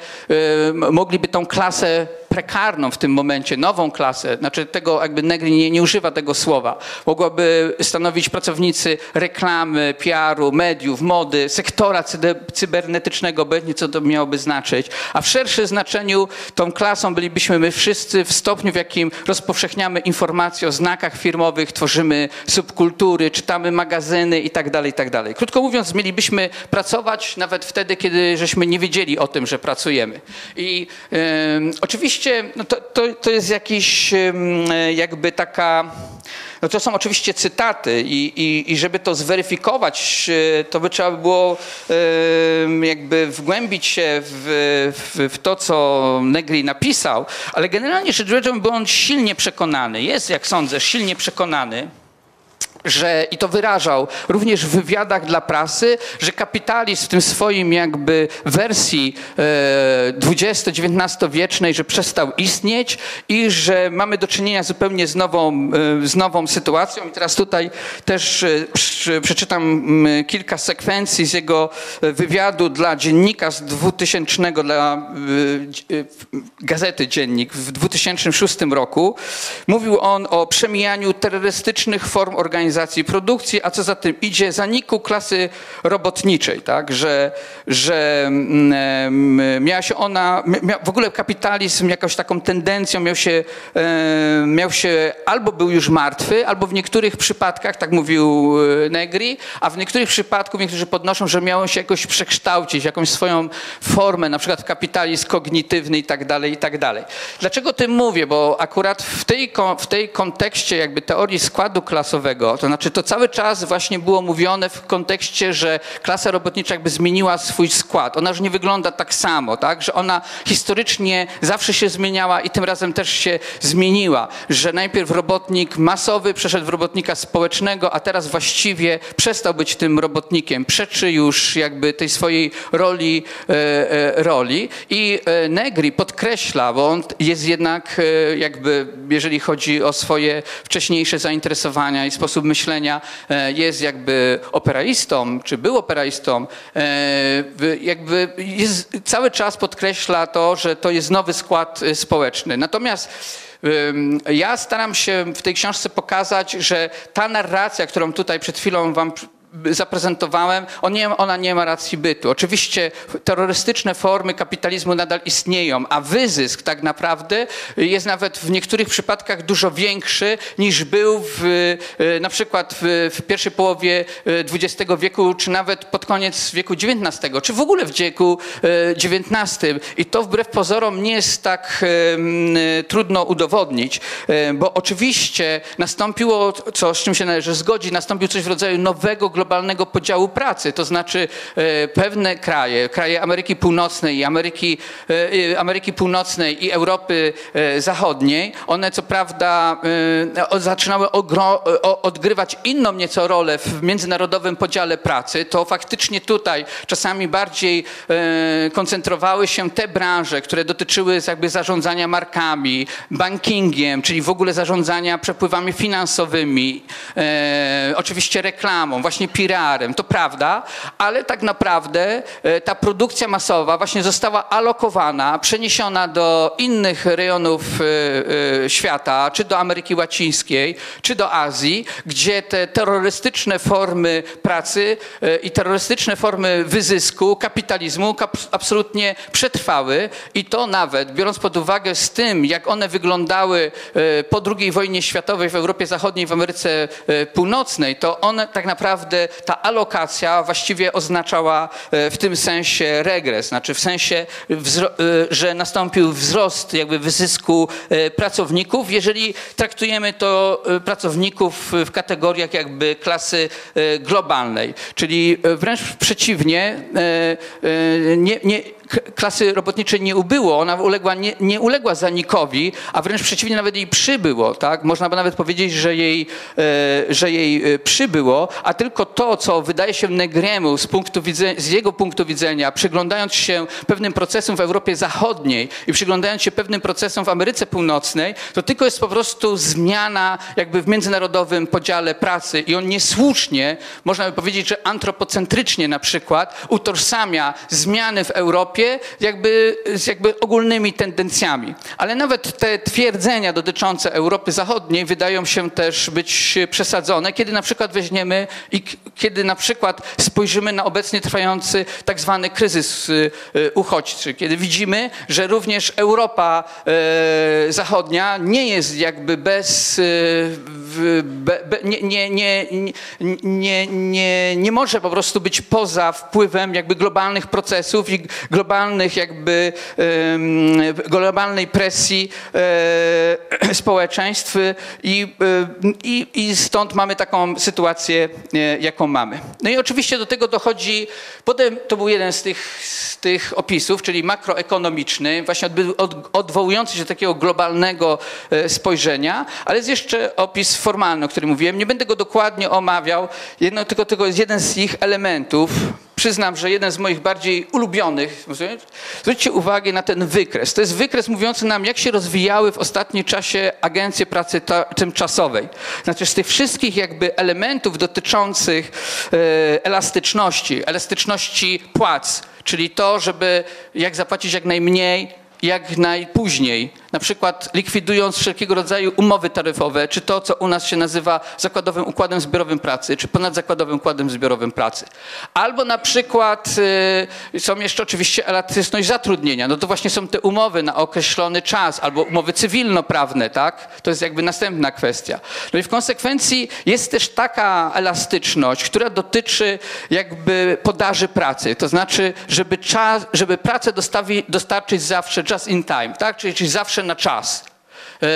mogliby tą klasę prekarną w tym momencie, nową klasę, znaczy tego jakby Negri nie, nie używa tego słowa, mogłaby stanowić pracownicy reklamy, PR-u, mediów, mody, sektora cybernetycznego, obojętnie co to miałoby znaczyć, a w szerszym znaczeniu tą klasą bylibyśmy my wszyscy w stopniu, w jakim rozpowszechniamy informacje o znakach firmowych, tworzymy subkultury, czytamy magazyny i tak dalej, i tak dalej. Krótko mówiąc, mielibyśmy pracować nawet wtedy, kiedy żeśmy nie wiedzieli o tym, że pracujemy. I em, oczywiście no to, to, to jest jakiś em, jakby taka no to są oczywiście cytaty i, i, i żeby to zweryfikować, e, to by trzeba było e, jakby wgłębić się w, w, w to, co Negri napisał, ale generalnie rzecz biorąc był on silnie przekonany, jest jak sądzę silnie przekonany, że i to wyrażał również w wywiadach dla prasy, że kapitalizm w tym swoim jakby wersji e, XX-XIX wiecznej, że przestał istnieć i że mamy do czynienia zupełnie z nową, e, z nową sytuacją. I teraz tutaj też e, przeczytam kilka sekwencji z jego e, wywiadu dla dziennika z 2000, dla e, e, gazety Dziennik w 2006 roku. Mówił on o przemijaniu terrorystycznych form organizacji produkcji, a co za tym idzie, zaniku klasy robotniczej, tak? że, że mm, miała się ona, mia, w ogóle kapitalizm jakąś taką tendencją miał się, miał się, albo był już martwy, albo w niektórych przypadkach, tak mówił e, Negri, a w niektórych przypadkach niektórzy podnoszą, że miało się jakoś przekształcić, jakąś swoją formę, na przykład kapitalizm kognitywny i tak dalej, i tak dalej. Dlaczego o tym mówię? Bo akurat w tej, w tej kontekście jakby teorii składu klasowego, to znaczy to cały czas właśnie było mówione w kontekście, że klasa robotnicza jakby zmieniła swój skład. Ona już nie wygląda tak samo, tak? Że ona historycznie zawsze się zmieniała i tym razem też się zmieniła. Że najpierw robotnik masowy przeszedł w robotnika społecznego, a teraz właściwie przestał być tym robotnikiem. Przeczy już jakby tej swojej roli, e, e, roli. I e, Negri podkreśla, bo on jest jednak jakby, jeżeli chodzi o swoje wcześniejsze zainteresowania i sposób myślenia, e, jest jakby operaistą, czy był operaistą, e, jakby jest, cały czas podkreśla to, że to jest nowy skład e, społeczny. Natomiast Ja staram się w tej książce pokazać, że ta narracja, którą tutaj przed chwilą wam zaprezentowałem, on nie, ona nie ma racji bytu. Oczywiście terrorystyczne formy kapitalizmu nadal istnieją, a wyzysk tak naprawdę jest nawet w niektórych przypadkach dużo większy niż był w, e, na przykład w, w pierwszej połowie e, XX wieku, czy nawet pod koniec wieku XIX, czy w ogóle w wieku e, XIX. I to wbrew pozorom nie jest tak trudno udowodnić, e, bo oczywiście nastąpiło, co, z czym się należy zgodzić, nastąpił coś w rodzaju nowego podziału pracy, to znaczy e, pewne kraje, kraje Ameryki Północnej i Ameryki, e, Ameryki Północnej i Europy e, Zachodniej, one co prawda zaczynały odgrywać inną nieco rolę w międzynarodowym podziale pracy, to faktycznie tutaj czasami bardziej koncentrowały się te branże, które dotyczyły jakby zarządzania markami, bankingiem, czyli w ogóle zarządzania przepływami finansowymi, oczywiście reklamą, właśnie PR-em, to prawda, ale tak naprawdę e, ta produkcja masowa właśnie została alokowana, przeniesiona do innych rejonów e, e, świata, czy do Ameryki Łacińskiej, czy do Azji, gdzie te terrorystyczne formy pracy i terrorystyczne formy wyzysku, kapitalizmu kap- absolutnie przetrwały. I to nawet, biorąc pod uwagę z tym, jak one wyglądały po II wojnie światowej w Europie Zachodniej, w Ameryce Północnej, to one tak naprawdę, ta alokacja właściwie oznaczała e, w tym sensie regres, znaczy w sensie, e, że nastąpił wzrost jakby wyzysku e, pracowników, jeżeli traktujemy to pracowników w kategoriach jakby klasy globalnej, czyli wręcz przeciwnie, nie, nie, klasy robotniczej nie ubyło, ona uległa, nie, nie uległa zanikowi, a wręcz przeciwnie, nawet jej przybyło. Tak? Można by nawet powiedzieć, że jej, e, że jej e, przybyło, a tylko to, co wydaje się Negriemu z, punktu widzenia, z jego punktu widzenia, przyglądając się pewnym procesom w Europie Zachodniej i przyglądając się pewnym procesom w Ameryce Północnej, to tylko jest po prostu zmiana jakby w międzynarodowym podziale pracy i on niesłusznie, można by powiedzieć, że antropocentrycznie na przykład, utożsamia zmiany w Europie Jakby, z jakby ogólnymi tendencjami. Ale nawet te twierdzenia dotyczące Europy Zachodniej wydają się też być przesadzone, kiedy na przykład weźmiemy i kiedy na przykład spojrzymy na obecnie trwający tak zwany kryzys y, y, uchodźczy, kiedy widzimy, że również Europa e, Zachodnia nie jest jakby bez, y, nie, nie, nie, nie, nie, nie może po prostu być poza wpływem jakby globalnych procesów i globalnych jakby em, globalnej presji e, społeczeństw i, e, i, i stąd mamy taką sytuację, e, jaką mamy. No i oczywiście do tego dochodzi, potem to był jeden z tych, z tych opisów, czyli makroekonomiczny, właśnie od, odwołujący się do takiego globalnego e, spojrzenia, ale jest jeszcze opis formalny, o którym mówiłem. Nie będę go dokładnie omawiał, jedno, tylko, tylko jest jeden z ich elementów. Przyznam, że jeden z moich bardziej ulubionych. Zwróćcie uwagę na ten wykres. To jest wykres mówiący nam, jak się rozwijały w ostatnim czasie agencje pracy tymczasowej. Znaczy z tych wszystkich jakby elementów dotyczących e, elastyczności, elastyczności płac, czyli to, żeby jak zapłacić jak najmniej, jak najpóźniej, na przykład likwidując wszelkiego rodzaju umowy taryfowe, czy to, co u nas się nazywa zakładowym układem zbiorowym pracy, czy ponadzakładowym układem zbiorowym pracy. Albo na przykład y, są jeszcze oczywiście elastyczność zatrudnienia. No to właśnie są te umowy na określony czas, albo umowy cywilnoprawne, tak? To jest jakby następna kwestia. No i w konsekwencji jest też taka elastyczność, która dotyczy jakby podaży pracy. To znaczy, żeby, czas, żeby pracę dostawi, dostarczyć zawsze just in time, tak? Czyli, czyli zawsze na czas. Yy,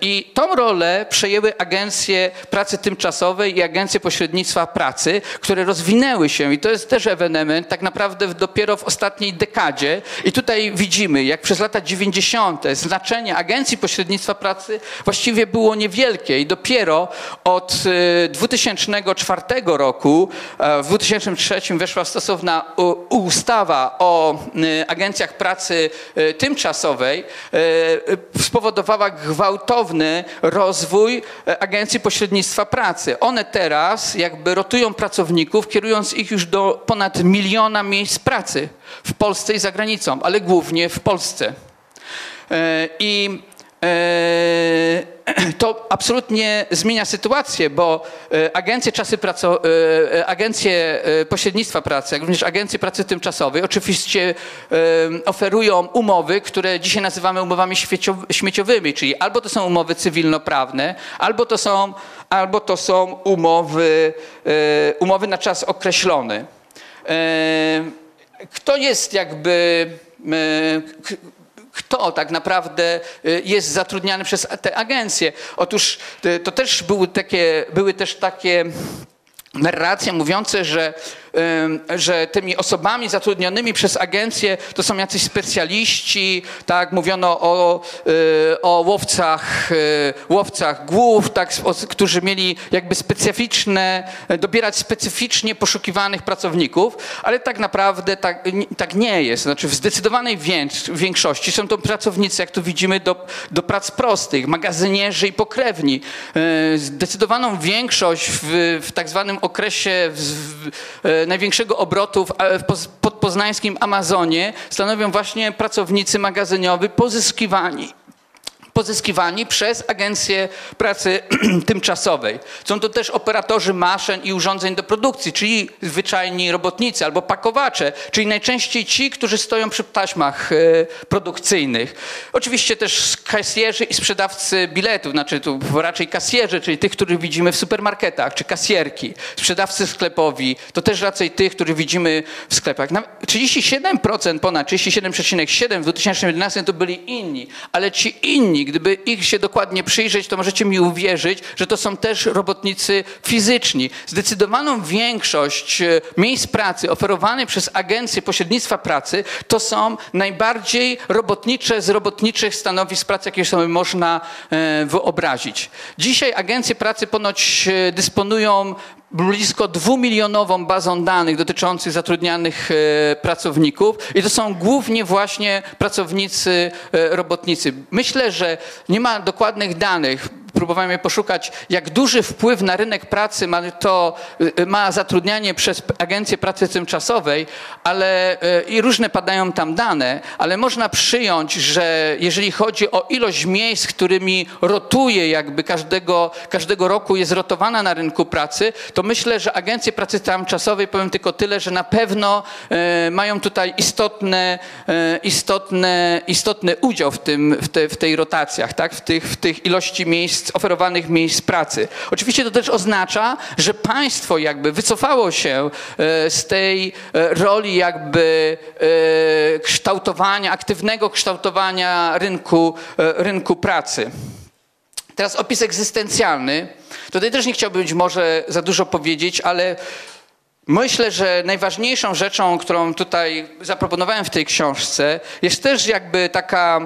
I tą rolę przejęły agencje pracy tymczasowej i agencje pośrednictwa pracy, które rozwinęły się i to jest też ewenement tak naprawdę dopiero w ostatniej dekadzie. I tutaj widzimy, jak przez lata 90. znaczenie agencji pośrednictwa pracy właściwie było niewielkie i dopiero od yy, 2004 roku, e, w 2003 weszła stosowna ustawa o agencjach pracy tymczasowej, spowodowała gwałtowny rozwój e, agencji pośrednictwa pracy. One teraz jakby rotują pracowników, kierując ich już do ponad miliona miejsc pracy w Polsce i za granicą, ale głównie w Polsce. E, I to absolutnie zmienia sytuację, bo e, agencje, czasy praco, e, e, agencje pośrednictwa pracy, jak również agencje pracy tymczasowej oczywiście oferują umowy, które dzisiaj nazywamy umowami śmieciow- śmieciowymi, czyli albo to są umowy cywilnoprawne, albo to są, albo to są umowy, umowy na czas określony. Kto jest jakby kto tak naprawdę y, jest zatrudniany przez te agencje. Otóż y, to też były takie, były też takie narracje mówiące, że, że tymi osobami zatrudnionymi przez agencje to są jacyś specjaliści, tak, mówiono o, y, o łowcach, y, łowcach głów, tak, którzy mieli jakby specyficzne, dobierać specyficznie poszukiwanych pracowników, ale tak naprawdę tak, tak nie jest. Znaczy w zdecydowanej więks- większości są to pracownicy, jak tu widzimy, do, do prac prostych, magazynierzy i pokrewni. E, Zdecydowaną większość w, w tak zwanym okresie w, w, e, największego obrotu w, a- w poz- podpoznańskim Amazonie stanowią właśnie pracownicy magazyniowi pozyskiwani pozyskiwani przez agencje pracy tymczasowej. Są to też operatorzy maszyn i urządzeń do produkcji, czyli zwyczajni robotnicy albo pakowacze, czyli najczęściej ci, którzy stoją przy taśmach e, produkcyjnych. Oczywiście też kasjerzy i sprzedawcy biletów, znaczy tu raczej kasjerzy, czyli tych, których widzimy w supermarketach, czy kasjerki, sprzedawcy sklepowi, to też raczej tych, których widzimy w sklepach. Na- 37%, ponad 37,7% w 2011 to byli inni, ale ci inni, gdyby ich się dokładnie przyjrzeć, to możecie mi uwierzyć, że to są też robotnicy fizyczni. Zdecydowaną większość e, miejsc pracy oferowanych przez agencje pośrednictwa pracy to są najbardziej robotnicze z robotniczych stanowisk pracy, jakie sobie można e, wyobrazić. Dzisiaj agencje pracy ponoć e, dysponują blisko dwumilionową bazą danych dotyczących zatrudnianych e, pracowników i to są głównie właśnie pracownicy e, robotnicy. Myślę, że nie ma dokładnych danych. Próbowałem je poszukać, jak duży wpływ na rynek pracy ma to, y, ma zatrudnianie przez Agencję Pracy Tymczasowej, ale y, i różne padają tam dane, ale można przyjąć, że jeżeli chodzi o ilość miejsc, którymi rotuje jakby każdego, każdego roku jest rotowana na rynku pracy, to myślę, że Agencje Pracy Tymczasowej, powiem tylko tyle, że na pewno e, mają tutaj istotne, istotne, istotny udział w, tym, w, te, w tej rotacjach, tak? w, tych, w tych ilości miejsc, oferowanych miejsc pracy. Oczywiście to też oznacza, że państwo jakby wycofało się e, z tej e, roli jakby e, kształtowania, aktywnego kształtowania rynku, rynku pracy. Teraz opis egzystencjalny. Tutaj też nie chciałbym być może za dużo powiedzieć, ale myślę, że najważniejszą rzeczą, którą tutaj zaproponowałem w tej książce, jest też jakby taka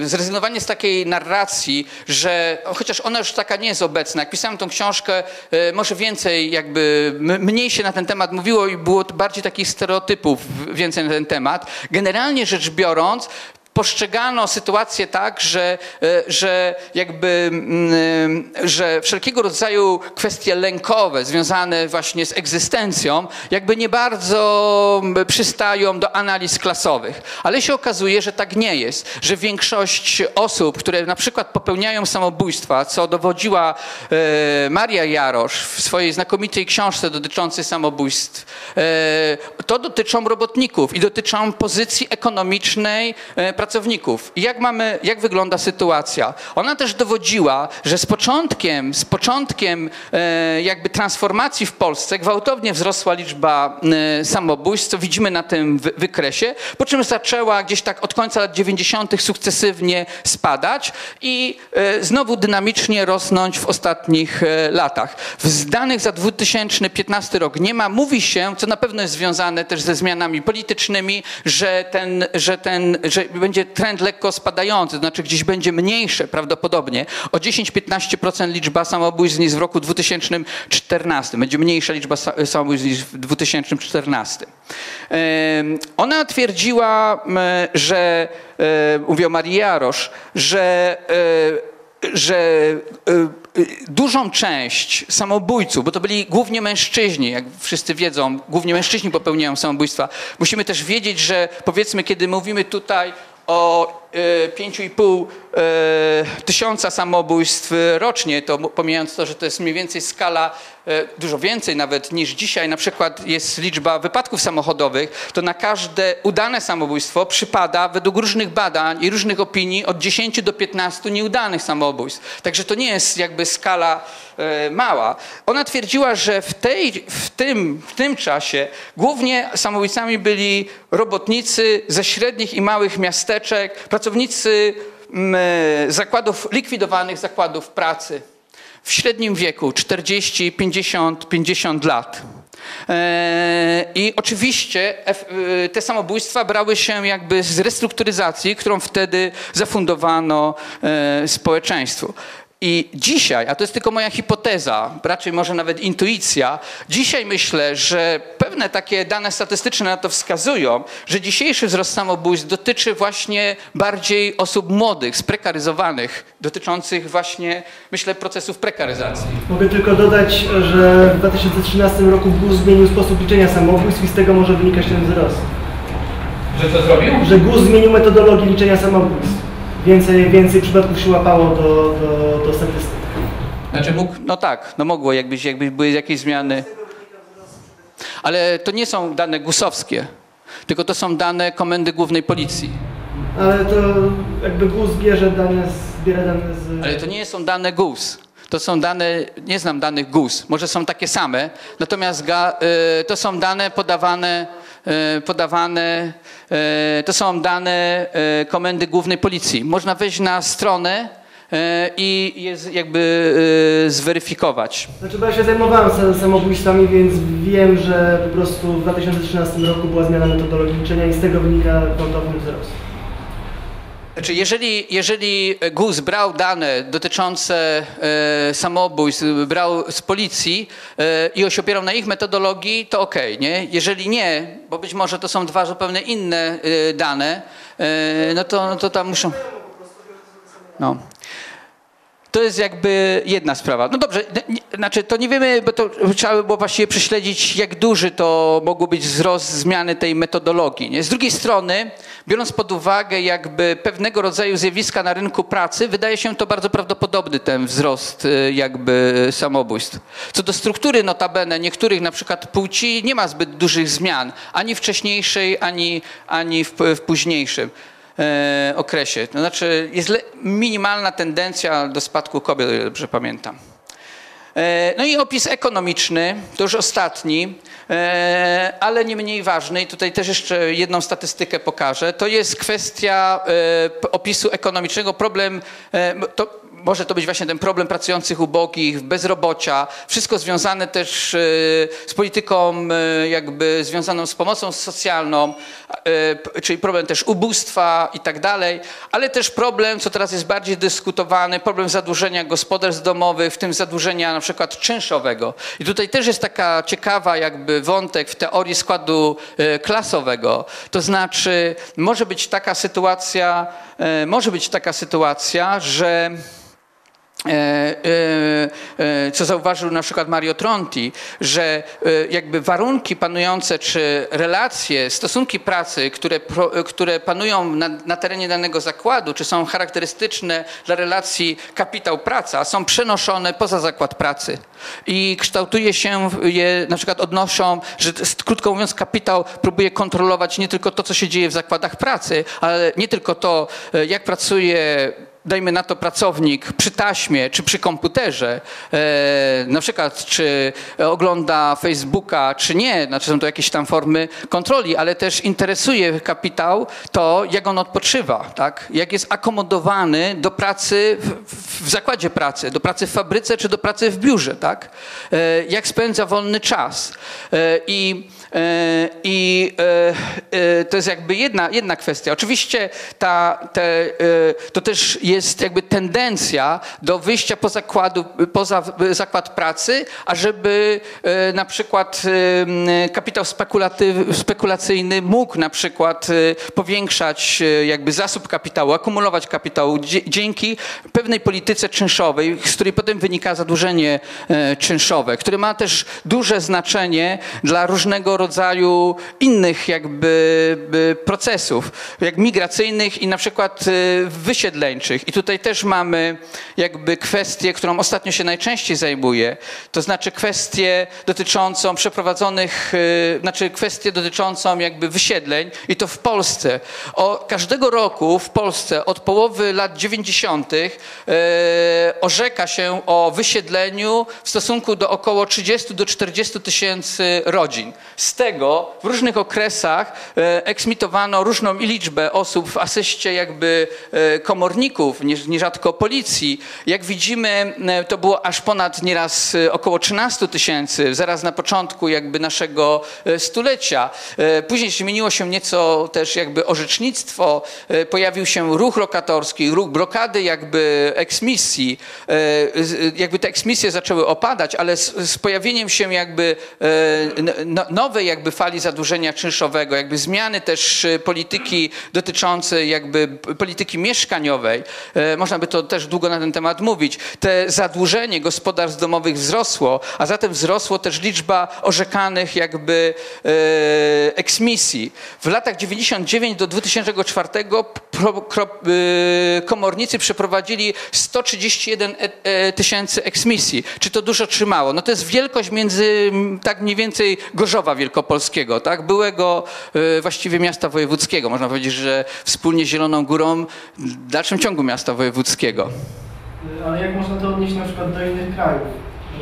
e, zrezygnowanie z takiej narracji, że chociaż ona już taka nie jest obecna. Jak pisałem tą książkę, e, może więcej jakby mniej się na ten temat mówiło i było bardziej takich stereotypów więcej na ten temat. Generalnie rzecz biorąc, postrzegano sytuację tak, że, e, że jakby, mm, że wszelkiego rodzaju kwestie lękowe związane właśnie z egzystencją jakby nie bardzo przystają do analiz klasowych. Ale się okazuje, że tak nie jest, że większość osób, które na przykład popełniają samobójstwa, co dowodziła e, Maria Jarosz w swojej znakomitej książce dotyczącej samobójstw, e, to dotyczą robotników i dotyczą pozycji ekonomicznej e, pracowników. I jak, mamy, jak wygląda sytuacja? Ona też dowodziła, że z początkiem, z początkiem e, jakby transformacji w Polsce gwałtownie wzrosła liczba e, samobójstw, co widzimy na tym wy- wykresie, po czym zaczęła gdzieś tak od końca lat 90. sukcesywnie spadać i e, znowu dynamicznie rosnąć w ostatnich latach. Z danych za 2015 rok nie ma, mówi się, co na pewno jest związane też ze zmianami politycznymi, że ten, że ten, że będzie trend lekko spadający, to znaczy gdzieś będzie mniejsze prawdopodobnie. O 10-15% liczba samobójstw niż w roku 2014. Będzie mniejsza liczba sa- samobójstw niż w 2014. Em, Ona twierdziła, że, e, mówię o Marii Jarosz, że e, że y, dużą część samobójców, bo to byli głównie mężczyźni, jak wszyscy wiedzą, głównie mężczyźni popełniają samobójstwa. Musimy też wiedzieć, że powiedzmy, kiedy mówimy tutaj o y, 5,5 y, tysiąca samobójstw rocznie, to pomijając to, że to jest mniej więcej skala y, dużo więcej nawet niż dzisiaj, na przykład jest liczba wypadków samochodowych, to na każde udane samobójstwo przypada według różnych badań i różnych opinii od 10 do 15 nieudanych samobójstw. Także to nie jest jakby skala e, mała. Ona twierdziła, że w, tej, w, tym, w tym czasie głównie samobójcami byli robotnicy ze średnich i małych miasteczek, pracownicy e, zakładów, likwidowanych zakładów pracy w średnim wieku 40, 50, 50 lat. E, I oczywiście e, te samobójstwa brały się jakby z restrukturyzacji, którą wtedy zafundowano e, społeczeństwu. I dzisiaj, a to jest tylko moja hipoteza, raczej może nawet intuicja, dzisiaj myślę, że pewne takie dane statystyczne na to wskazują, że dzisiejszy wzrost samobójstw dotyczy właśnie bardziej osób młodych, sprekaryzowanych, dotyczących właśnie, myślę, procesów prekaryzacji. Mogę tylko dodać, że w 2013 roku GUS zmienił sposób liczenia samobójstw i z tego może wynikać ten wzrost. Że to zrobił? Że GUS zmienił metodologię liczenia samobójstw. Więcej, więcej przypadków się łapało do, do, do statystyk. Znaczy mógł, no tak, no mogło, jakbyś, jakby były jakieś zmiany. Ale to nie są dane gusowskie, tylko to są dane Komendy Głównej Policji. Ale to jakby GUS bierze dane, z- zbiera dane z... Ale to nie są dane GUS. To są dane, nie znam danych GUS, może są takie same, natomiast ga, y, to są dane podawane, podawane y, to są dane y, Komendy Głównej Policji. Można wejść na stronę i je z- jakby zweryfikować. Znaczy, bo ja się zajmowałem sa- samobójstwami, więc wiem, że po prostu w 2013 roku była zmiana metodologii liczenia i z tego wynika gwałtowny wzrost. Znaczy, jeżeli, jeżeli GUS brał dane dotyczące e, samobójstw, brał z policji e, i się opierał na ich metodologii, to okej, nie? Jeżeli nie, bo być może to są dwa zupełnie inne e, dane, e, no to, no to tam muszą... No. To jest jakby jedna sprawa. No dobrze, znaczy to nie wiemy, bo to trzeba by było właściwie prześledzić, jak duży to mogło być wzrost zmiany tej metodologii. Nie? Z drugiej strony, biorąc pod uwagę jakby pewnego rodzaju zjawiska na rynku pracy, wydaje się to bardzo prawdopodobny ten wzrost y, jakby samobójstw. Co do struktury notabene niektórych na przykład płci nie ma zbyt dużych zmian, ani wcześniejszej, ani, ani w, w późniejszym e, okresie. To znaczy jest minimalna tendencja do spadku kobiet, o ile dobrze pamiętam. E, No i opis ekonomiczny, to już ostatni, e, ale nie mniej ważny, i tutaj też jeszcze jedną statystykę pokażę. To jest kwestia e, opisu ekonomicznego, problem, to może to być właśnie ten problem pracujących ubogich, bezrobocia, wszystko związane też z polityką jakby związaną z pomocą socjalną, czyli problem też ubóstwa i tak dalej, ale też problem, co teraz jest bardziej dyskutowany, problem zadłużenia gospodarstw domowych, w tym zadłużenia na przykład czynszowego. I tutaj też jest taka ciekawa jakby wątek w teorii składu e, klasowego. To znaczy może być taka sytuacja, e, może być taka sytuacja, że E, e, e, co zauważył na przykład Mario Tronti, że e, jakby warunki panujące, czy relacje, stosunki pracy, które, e, które panują na, na terenie danego zakładu, czy są charakterystyczne dla relacji kapitał-praca, są przenoszone poza zakład pracy. I kształtuje się je, na przykład odnoszą, że krótko mówiąc kapitał próbuje kontrolować nie tylko to, co się dzieje w zakładach pracy, ale nie tylko to, e, jak pracuje dajmy na to pracownik przy taśmie czy przy komputerze, e, na przykład czy ogląda Facebooka, czy nie, znaczy są to jakieś tam formy kontroli, ale też interesuje kapitał to, jak on odpoczywa, tak? jak jest akomodowany do pracy w, w zakładzie pracy, do pracy w fabryce czy do pracy w biurze, tak? E, jak spędza wolny czas. E, I I to jest jakby jedna, jedna kwestia. Oczywiście ta, te, to też jest jakby tendencja do wyjścia poza, zakładu, poza zakład pracy, ażeby e, na przykład e, kapitał spekulacyjny mógł na przykład e, powiększać jakby zasób kapitału, akumulować kapitał dzięki pewnej polityce czynszowej, z której potem wynika zadłużenie czynszowe, które ma też duże znaczenie dla różnego rodzaju innych jakby by, procesów, jak migracyjnych i na przykład wysiedleńczych. I tutaj też mamy jakby kwestię, którą ostatnio się najczęściej zajmuję, to znaczy kwestię dotyczącą przeprowadzonych, e, znaczy kwestię dotyczącą jakby wysiedleń i to w Polsce. O, każdego roku w Polsce od połowy lat 90. E, orzeka się o wysiedleniu w stosunku do około 30 do 40 tysięcy rodzin. Z tego w różnych okresach e, eksmitowano różną liczbę osób w asyście jakby komorników, nie- nierzadko policji. Jak widzimy, e, to było aż ponad nieraz e, około 13 tysięcy, zaraz na początku jakby naszego e, stulecia. Później zmieniło się nieco też jakby orzecznictwo, pojawił się ruch lokatorski, ruch blokady jakby eksmisji. Jakby te eksmisje zaczęły opadać, ale z, pojawieniem się jakby no- nowej jakby fali zadłużenia czynszowego, jakby zmiany też polityki dotyczącej jakby polityki mieszkaniowej, można by to też długo na ten temat mówić, te zadłużenie gospodarstw domowych wzrosło, a zatem wzrosło też liczba orzekanych jakby e, eksmisji. W latach 99 do 2004 pro, kro, e, komornicy przeprowadzili 131 e, e, tysięcy eksmisji. Czy to dużo czy mało? No to jest wielkość między tak mniej więcej Gorzowa Wielkopolskiego, tak? byłego e, właściwie miasta wojewódzkiego. Można powiedzieć, że wspólnie z Zieloną Górą w dalszym ciągu miasta wojewódzkiego. Ale jak można to odnieść na przykład do innych krajów,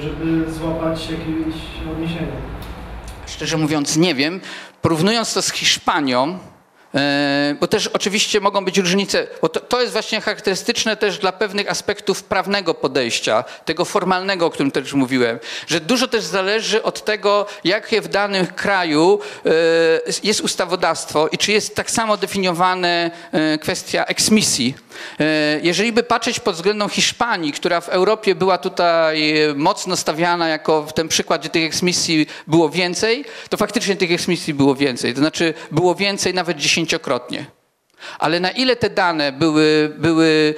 żeby złapać jakieś odniesienie? Szczerze mówiąc, nie wiem. Porównując to z Hiszpanią, bo też oczywiście mogą być różnice, bo to, to jest właśnie charakterystyczne też dla pewnych aspektów prawnego podejścia, tego formalnego, o którym też mówiłem, że dużo też zależy od tego, jakie w danym kraju e, jest ustawodawstwo i czy jest tak samo definiowane e, kwestia eksmisji. E, Jeżeli by patrzeć pod względem Hiszpanii, która w Europie była tutaj e, mocno stawiana jako w ten przykład, gdzie tych eksmisji było więcej, to faktycznie tych eksmisji było więcej. To znaczy było więcej nawet dziesięciokrotnie. Ale na ile te dane były, były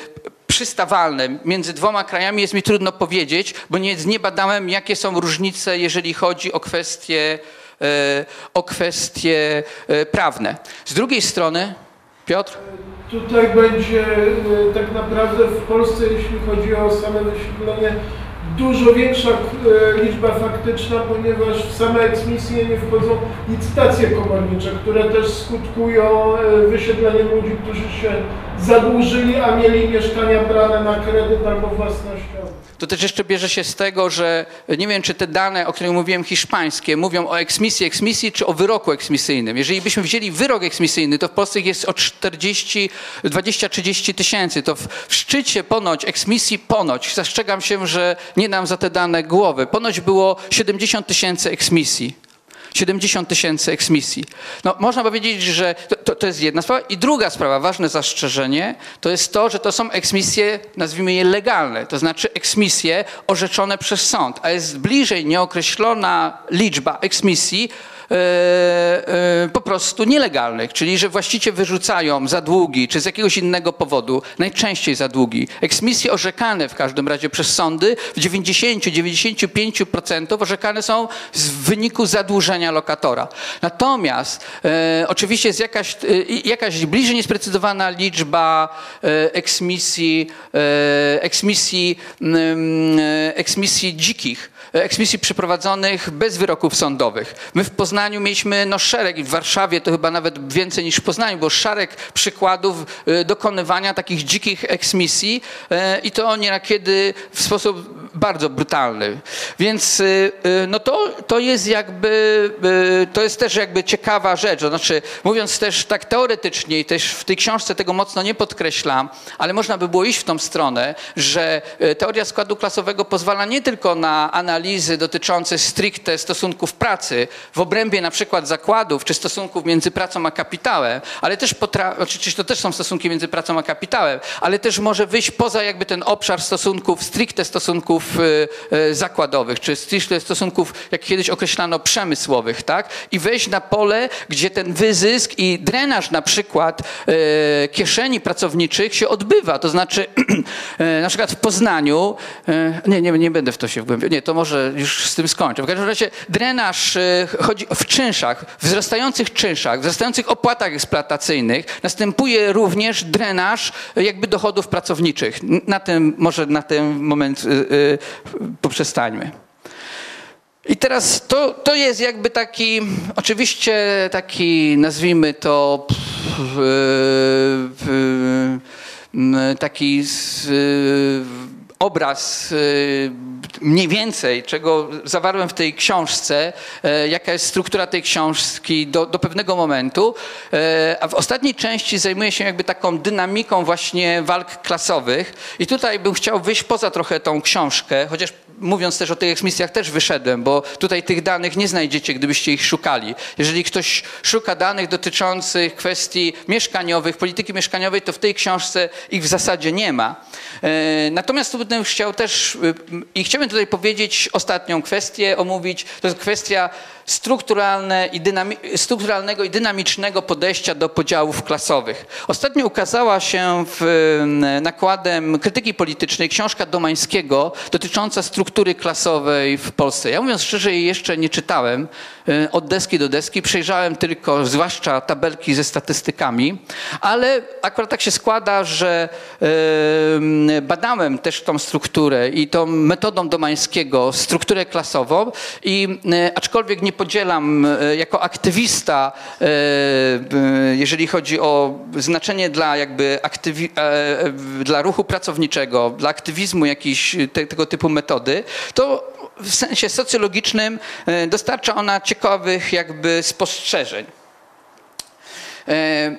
przystawalne między dwoma krajami jest mi trudno powiedzieć, bo nie, nie badałem, jakie są różnice, jeżeli chodzi o kwestie, e, o kwestie e, prawne. Z drugiej strony, Piotr? Tutaj będzie e, tak naprawdę w Polsce, jeśli chodzi o same wyświetlenie, dużo większa e, liczba faktyczna, ponieważ w same eksmisje nie wchodzą licytacje komornicze, które też skutkują e, wysiedleniem ludzi, którzy się zadłużyli, a mieli mieszkania brane na kredyt albo własnościowe. To też jeszcze bierze się z tego, że nie wiem, czy te dane, o których mówiłem, hiszpańskie, mówią o eksmisji, eksmisji, czy o wyroku eksmisyjnym. Jeżeli byśmy wzięli wyrok eksmisyjny, to w Polsce jest o 40, 20-30 tysięcy. To w, w szczycie ponoć eksmisji, ponoć, zastrzegam się, że nie dam za te dane głowy, ponoć było 70 tysięcy eksmisji. 70 tysięcy eksmisji. No, można powiedzieć, że to, to, jest jedna sprawa. I druga sprawa, ważne zastrzeżenie, to jest to, że to są eksmisje, nazwijmy je legalne, to znaczy eksmisje orzeczone przez sąd, a jest bliżej nieokreślona liczba eksmisji, po prostu nielegalnych, czyli że właściwie wyrzucają za długi, czy z jakiegoś innego powodu, najczęściej za długi. Eksmisje orzekane w każdym razie przez sądy w 90-95% orzekane są w wyniku zadłużenia lokatora. Natomiast e, oczywiście jest jakaś, e, jakaś bliżej niesprecyzowana liczba e, eksmisji, e, eksmisji, mm, e, eksmisji dzikich eksmisji przeprowadzonych bez wyroków sądowych. My w Poznaniu mieliśmy no, szereg, i w Warszawie to chyba nawet więcej niż w Poznaniu, bo szereg przykładów y, dokonywania takich dzikich eksmisji y, i to niekiedy w sposób bardzo brutalny. Więc y, no to, to jest jakby, to jest też jakby ciekawa rzecz. To znaczy, mówiąc też tak teoretycznie i też w tej książce tego mocno nie podkreślam, ale można by było iść w tą stronę, że teoria składu klasowego pozwala nie tylko na analizy dotyczące stricte stosunków pracy w obrębie na przykład zakładów czy stosunków między pracą a kapitałem, ale też oczywiście to też są stosunki między pracą a kapitałem, ale też może wyjść poza jakby ten obszar stosunków, stricte stosunków y, y, zakładowych, czy stricte stosunków, jak kiedyś określano, przemysłowych, tak? I wejść na pole, gdzie ten wyzysk i drenaż na przykład y, kieszeni pracowniczych się odbywa. To znaczy, na przykład w Poznaniu, nie, nie, nie będę w to się wgłębiał, nie, to może już z tym skończę. W każdym razie drenaż y, chodzi w czynszach, wzrastających czynszach, wzrastających opłatach eksploatacyjnych następuje również drenaż y, jakby dochodów pracowniczych. Na tym, może na ten moment y, poprzestańmy. I teraz to, to jest jakby taki, oczywiście taki, nazwijmy to, taki z, obraz yy, mniej więcej, czego zawarłem w tej książce, e, jaka jest struktura tej książki do, do pewnego momentu. E, A w ostatniej części zajmuję się jakby taką dynamiką właśnie walk klasowych. I tutaj bym chciał wyjść poza trochę tą książkę, chociaż mówiąc też o tych eksmisjach też wyszedłem, bo tutaj tych danych nie znajdziecie, gdybyście ich szukali. Jeżeli ktoś szuka danych dotyczących kwestii mieszkaniowych, polityki mieszkaniowej, to w tej książce ich w zasadzie nie ma. E, Natomiast tu bym chciał też y, i chciałbym tutaj powiedzieć ostatnią kwestię, omówić. To jest kwestia strukturalne i strukturalnego i dynamicznego podejścia do podziałów klasowych. Ostatnio ukazała się w, nakładem krytyki politycznej książka Domańskiego dotycząca struktury klasowej w Polsce. Ja mówiąc szczerze, jej jeszcze nie czytałem od deski do deski. Przejrzałem tylko zwłaszcza tabelki ze statystykami, ale akurat tak się składa, że y, badałem też tą strukturę i tą metodą Domańskiego strukturę klasową i y, aczkolwiek nie podzielam jako aktywista, jeżeli chodzi o znaczenie dla jakby aktywi- e, e, dla ruchu pracowniczego, dla aktywizmu jakiejś te, tego typu metody, to w sensie socjologicznym y, dostarcza ona ciekawych jakby spostrzeżeń. E,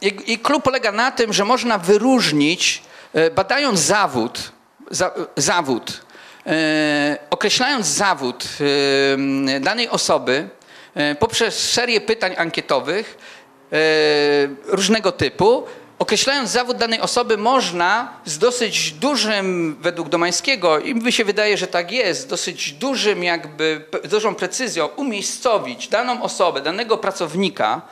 i, klub polega na tym, że można wyróżnić, e, badając zawód, za, zawód e, określając zawód e, danej osoby e, poprzez serię pytań ankietowych e, różnego typu, określając zawód danej osoby, można z dosyć dużym, według Domańskiego, i mi się wydaje, że tak jest, dosyć dużym jakby, dużą precyzją umiejscowić daną osobę, danego pracownika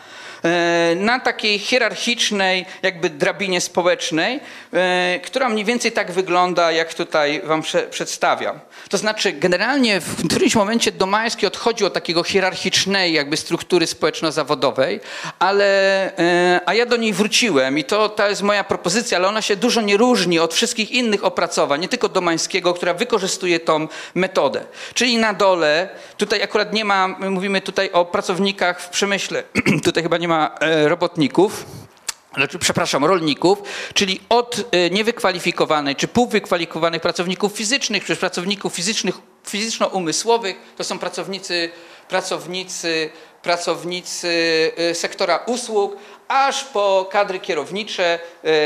na takiej hierarchicznej jakby drabinie społecznej, e, która mniej więcej tak wygląda, jak tutaj wam prze, przedstawiam. To znaczy generalnie w którymś momencie Domański odchodził od takiego hierarchicznej jakby struktury społeczno-zawodowej, ale, e, a ja do niej wróciłem i to, to jest moja propozycja, ale ona się dużo nie różni od wszystkich innych opracowań, nie tylko Domańskiego, która wykorzystuje tą metodę. Czyli na dole, tutaj akurat nie ma, my mówimy tutaj o pracownikach w przemyśle, tutaj chyba nie ma e, robotników, znaczy, przepraszam, rolników, czyli od e, niewykwalifikowanej czy półwykwalifikowanych pracowników fizycznych, czy pracowników fizycznych, fizyczno-umysłowych, to są pracownicy, pracownicy, pracownicy e, sektora usług, aż po kadry kierownicze.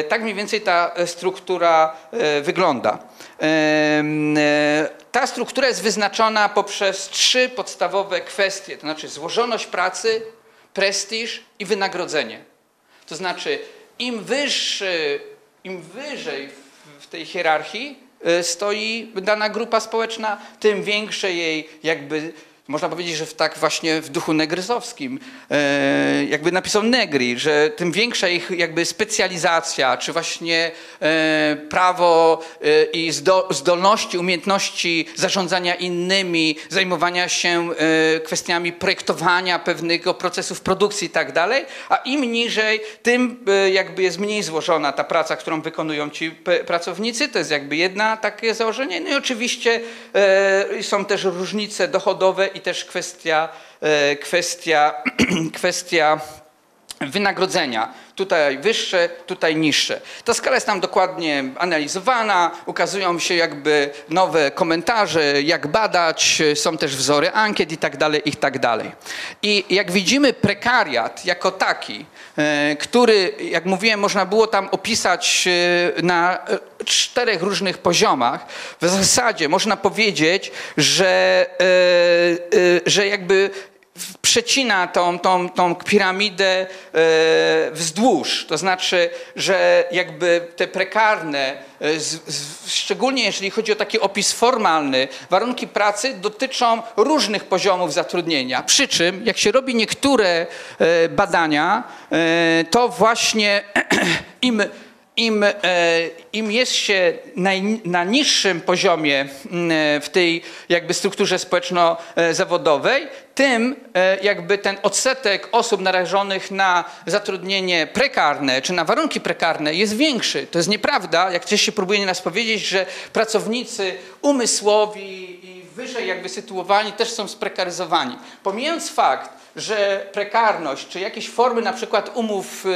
Tak mniej więcej ta struktura wygląda. Ta struktura jest wyznaczona poprzez trzy podstawowe kwestie, to znaczy złożoność pracy, prestiż i wynagrodzenie. To znaczy, im wyższy, im wyżej w- tej hierarchii y, stoi dana grupa społeczna, tym większe jej jakby, można powiedzieć, że w tak właśnie w duchu negryzowskim, e, jakby napisał Negri, że tym większa ich jakby specjalizacja, czy właśnie e, prawo e, i zdo- zdolności, umiejętności zarządzania innymi, zajmowania się kwestiami projektowania pewnego procesów produkcji i tak dalej, a im niżej, tym jakby jest mniej złożona ta praca, którą wykonują ci pracownicy. To jest jakby jedna takie założenie. No i oczywiście są też różnice dochodowe i też kwestia, e, kwestia, kwestia wynagrodzenia. Tutaj wyższe, tutaj niższe. Ta skala jest tam dokładnie analizowana, ukazują się jakby nowe komentarze, jak badać, są też wzory ankiet i tak dalej, i tak dalej. I jak widzimy prekariat jako taki, e, który, jak mówiłem, można było tam opisać e, na czterech różnych poziomach, w zasadzie można powiedzieć, że, e, że jakby przecina tą, tą, tą piramidę e, wzdłuż. To znaczy, że jakby te prekarne, e, szczególnie jeżeli chodzi o taki opis formalny, warunki pracy dotyczą różnych poziomów zatrudnienia. Przy czym, jak się robi niektóre e, badania, to właśnie im im, e, im jest się naj, na niższym poziomie w tej jakby strukturze społeczno-zawodowej, tym e, jakby ten odsetek osób narażonych na zatrudnienie prekarne czy na warunki prekarne jest większy. To jest nieprawda, jak ktoś się próbuje nas powiedzieć, że pracownicy umysłowi i wyżej jakby sytuowani też są sprekaryzowani. Pomijając fakt, że prekarność, czy jakieś formy na przykład umów, y,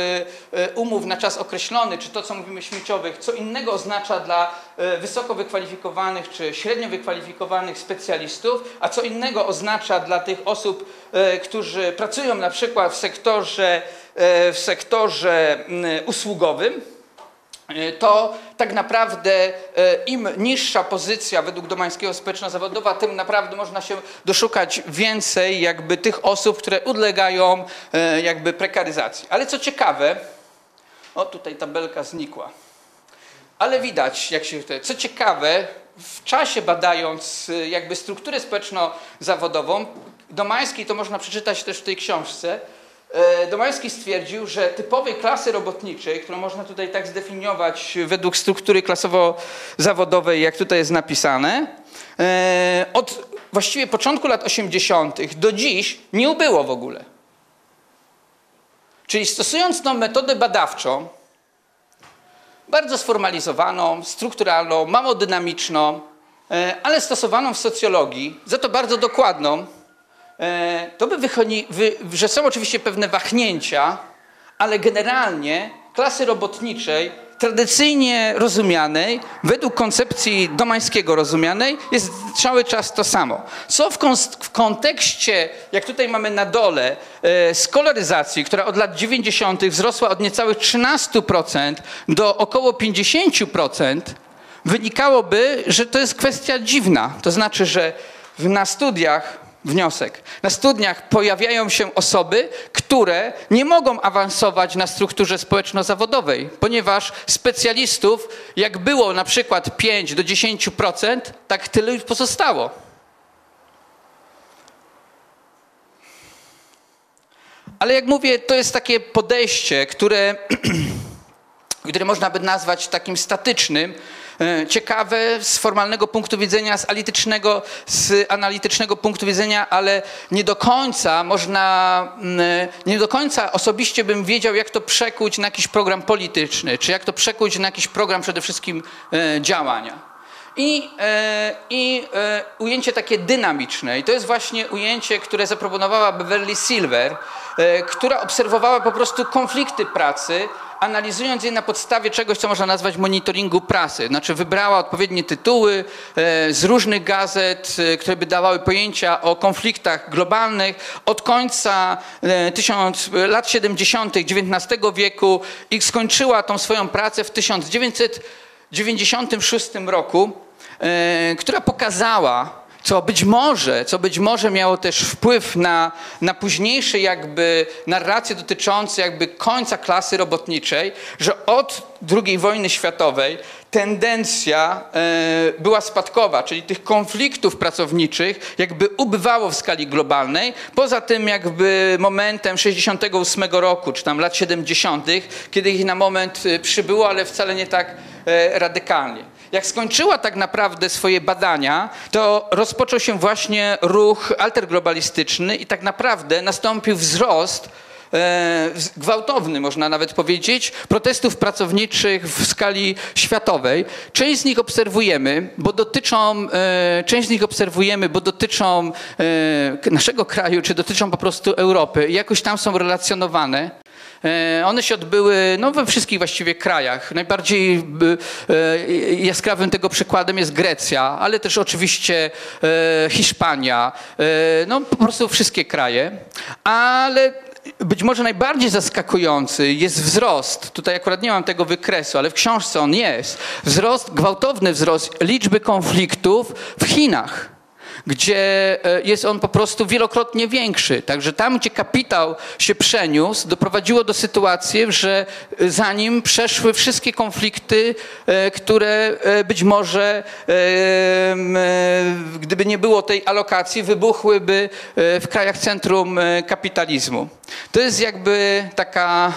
y, umów na czas określony, czy to, co mówimy śmieciowych, co innego oznacza dla y, wysoko wykwalifikowanych, czy średnio wykwalifikowanych specjalistów, a co innego oznacza dla tych osób, którzy pracują na przykład w sektorze, w sektorze usługowym, E, to tak naprawdę e, im niższa pozycja według Domańskiego społeczno-zawodowa, tym naprawdę można się doszukać więcej jakby tych osób, które ulegają e, jakby prekaryzacji. Ale co ciekawe, o tutaj tabelka znikła, ale widać, jak się tutaj, co ciekawe, w czasie badając e, jakby strukturę społeczno-zawodową, Domański, to można przeczytać też w tej książce, E, Domański stwierdził, że typowej klasy robotniczej, którą można tutaj tak zdefiniować według struktury klasowo-zawodowej, jak tutaj jest napisane, e, od właściwie początku lat 80. do dziś nie ubyło w ogóle. Czyli stosując tą metodę badawczą, bardzo sformalizowaną, strukturalną, mało dynamiczną, e, ale stosowaną w socjologii, za to bardzo dokładną, E, to by wychodzi, wy, że są oczywiście pewne wahnięcia, ale generalnie klasy robotniczej, tradycyjnie rozumianej, według koncepcji domańskiego rozumianej, jest cały czas to samo. Co w, w kontekście, jak tutaj mamy na dole, e, skolaryzacji, która od lat 90. wzrosła od niecałych 13% do około 50%, wynikałoby, że to jest kwestia dziwna. To znaczy, że na studiach wniosek. Na studiach pojawiają się osoby, które nie mogą awansować na strukturze społeczno-zawodowej, ponieważ specjalistów, jak było na przykład 5 do 10%, tak tyle już pozostało. Ale jak mówię, to jest takie podejście, które, które można by nazwać takim statycznym, ciekawe z formalnego punktu widzenia, z analitycznego, z analitycznego punktu widzenia, ale nie do końca można, mm, nie do końca osobiście bym wiedział, jak to przekuć na jakiś program polityczny, czy jak to przekuć na jakiś program przede wszystkim e, działania. I, e, i e, ujęcie takie dynamiczne. I to jest właśnie ujęcie, które zaproponowała Beverly Silver, e, która obserwowała po prostu konflikty pracy, analizując je na podstawie czegoś, co można nazwać monitoringu prasy. Znaczy wybrała odpowiednie tytuły e, z różnych gazet, e, które by dawały pojęcia o konfliktach globalnych od końca e, lat 70. XIX wieku i skończyła tą swoją pracę w 1996 roku, która pokazała, co być może, co być może miało też wpływ na, na późniejsze jakby narracje dotyczące jakby końca klasy robotniczej, że od II wojny światowej tendencja e, była spadkowa, czyli tych konfliktów pracowniczych jakby ubywało w skali globalnej, poza tym jakby momentem 68 roku, czy tam lat 70., kiedy ich na moment e, przybyło, ale wcale nie tak e, radykalnie. Jak skończyła tak naprawdę swoje badania, to rozpoczął się właśnie ruch alterglobalistyczny i tak naprawdę nastąpił wzrost e, gwałtowny, można nawet powiedzieć, protestów pracowniczych w skali światowej. Część z nich obserwujemy, bo dotyczą, e, część z nich obserwujemy, bo dotyczą e, naszego kraju, czy dotyczą po prostu Europy. Jakoś tam są relacjonowane. E, One się odbyły no, we wszystkich właściwie krajach. Najbardziej e, jaskrawym tego przykładem jest Grecja, ale też oczywiście e, Hiszpania, no po prostu wszystkie kraje. Ale być może najbardziej zaskakujący jest wzrost, tutaj akurat nie mam tego wykresu, ale w książce on jest, wzrost, gwałtowny wzrost liczby konfliktów w Chinach gdzie e, jest on po prostu wielokrotnie większy. Także tam, gdzie kapitał się przeniósł, doprowadziło do sytuacji, że za nim przeszły wszystkie konflikty, e, które e, być może, gdyby nie było tej alokacji, wybuchłyby w krajach centrum kapitalizmu. To jest jakby taka,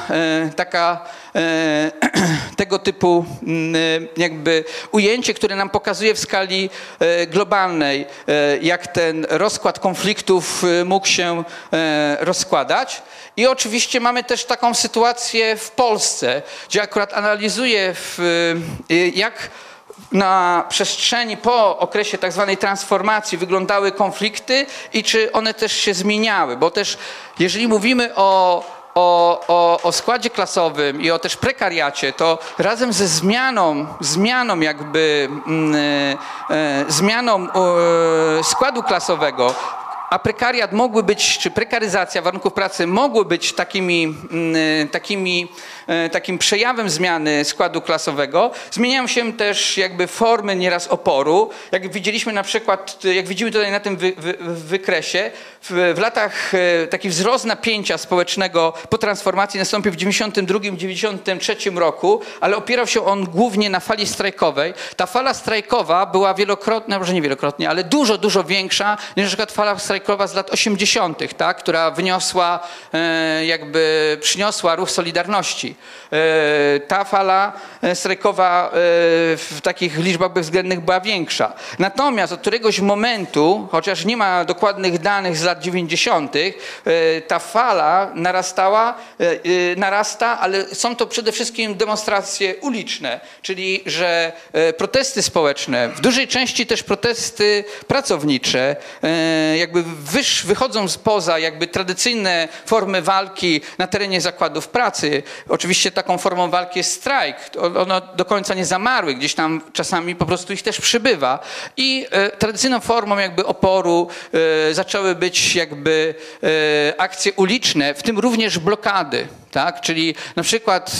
taka tego typu mm, jakby ujęcie, które nam pokazuje w skali globalnej, jak ten rozkład konfliktów mógł się rozkładać. I oczywiście mamy też taką sytuację w Polsce, gdzie akurat analizuję, w, jak na przestrzeni po okresie tak zwanej transformacji wyglądały konflikty i czy one też się zmieniały, bo też jeżeli mówimy o o, o, o, składzie klasowym i o też prekariacie, to razem ze zmianą, zmianą jakby, mm, e, e, zmianą e, składu klasowego, a prekariat mogły być, czy prekaryzacja warunków pracy mogły być takimi, mm, takimi, e, takim przejawem zmiany składu klasowego, zmieniają się też jakby formy nieraz oporu. Jak widzieliśmy na przykład, jak widzimy tutaj na tym wy, wy, wykresie, w, w latach e, taki wzrost napięcia społecznego po transformacji nastąpił w 92-93 roku, ale opierał się on głównie na fali strajkowej. Ta fala strajkowa była wielokrotnie, może nie wielokrotnie, ale dużo, dużo większa niż na przykład fala strajkowa z lat 80., tak, która wyniosła, e, jakby przyniosła ruch Solidarności. E, ta fala strajkowa w takich liczbach bezwzględnych była większa. Natomiast od któregoś momentu, chociaż nie ma dokładnych danych z lat lat 90. E, ta fala narastała, e, e, narasta, ale są to przede wszystkim demonstracje uliczne, czyli że protesty społeczne, w dużej części też protesty pracownicze, jakby wyż, wychodzą spoza jakby tradycyjne formy walki na terenie zakładów pracy. Oczywiście taką formą walki jest strajk. One do końca nie zamarły, gdzieś tam czasami po prostu ich też przybywa. I tradycyjną formą jakby oporu zaczęły być jakby e, akcje uliczne, w tym również blokady. Tak? Czyli na przykład e,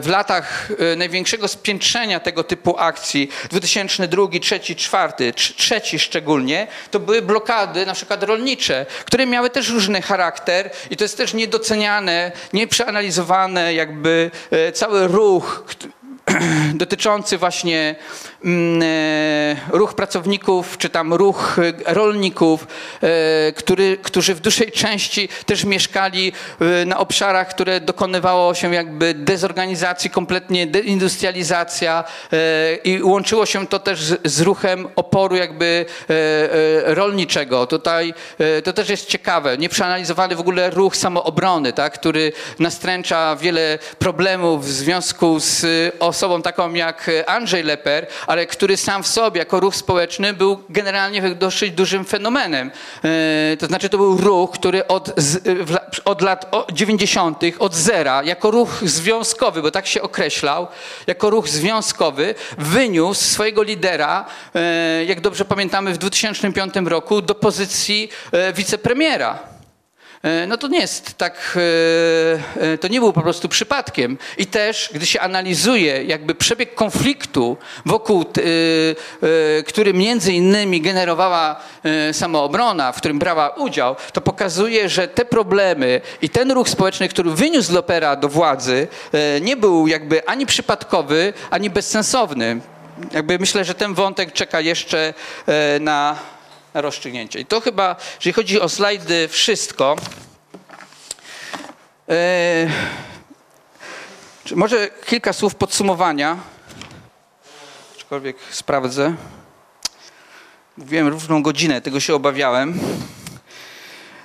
w latach e, największego spiętrzenia tego typu akcji, 2002, 2003, 2004, trzeci szczególnie, to były blokady na przykład rolnicze, które miały też różny charakter i to jest też niedoceniane, nieprzeanalizowane jakby cały ruch dotyczący właśnie ruch pracowników, czy tam ruch e, rolników, e, który, którzy w dużej części też mieszkali e, na obszarach, które dokonywało się jakby dezorganizacji, kompletnie deindustrializacja e, i łączyło się to też z, z ruchem oporu jakby e, e, rolniczego. Tutaj e, to też jest ciekawe, nieprzeanalizowany w ogóle ruch samoobrony, tak, który nastręcza wiele problemów w związku z osobą taką jak Andrzej Leper, ale który sam w sobie jako ruch społeczny był generalnie dosyć dużym fenomenem. E, To znaczy to był ruch, który od, la- od lat o- 90. od zera, jako ruch związkowy, bo tak się określał, jako ruch związkowy, wyniósł swojego lidera, e, jak dobrze pamiętamy, w 2005 roku do pozycji e, wicepremiera. E, No to nie jest tak, e, e, to nie był po prostu przypadkiem. I też, gdy się analizuje jakby przebieg konfliktu, wokół, który między innymi generowała samoobrona, w którym brała udział, to pokazuje, że te problemy i ten ruch społeczny, który wyniósł Lopera do władzy, nie był jakby ani przypadkowy, ani bezsensowny. Jakby myślę, że ten wątek czeka jeszcze na, na rozstrzygnięcie. I to chyba, jeżeli chodzi o slajdy, wszystko. Czy może kilka słów podsumowania. Aczkolwiek sprawdzę. Mówiłem równą godzinę, tego się obawiałem.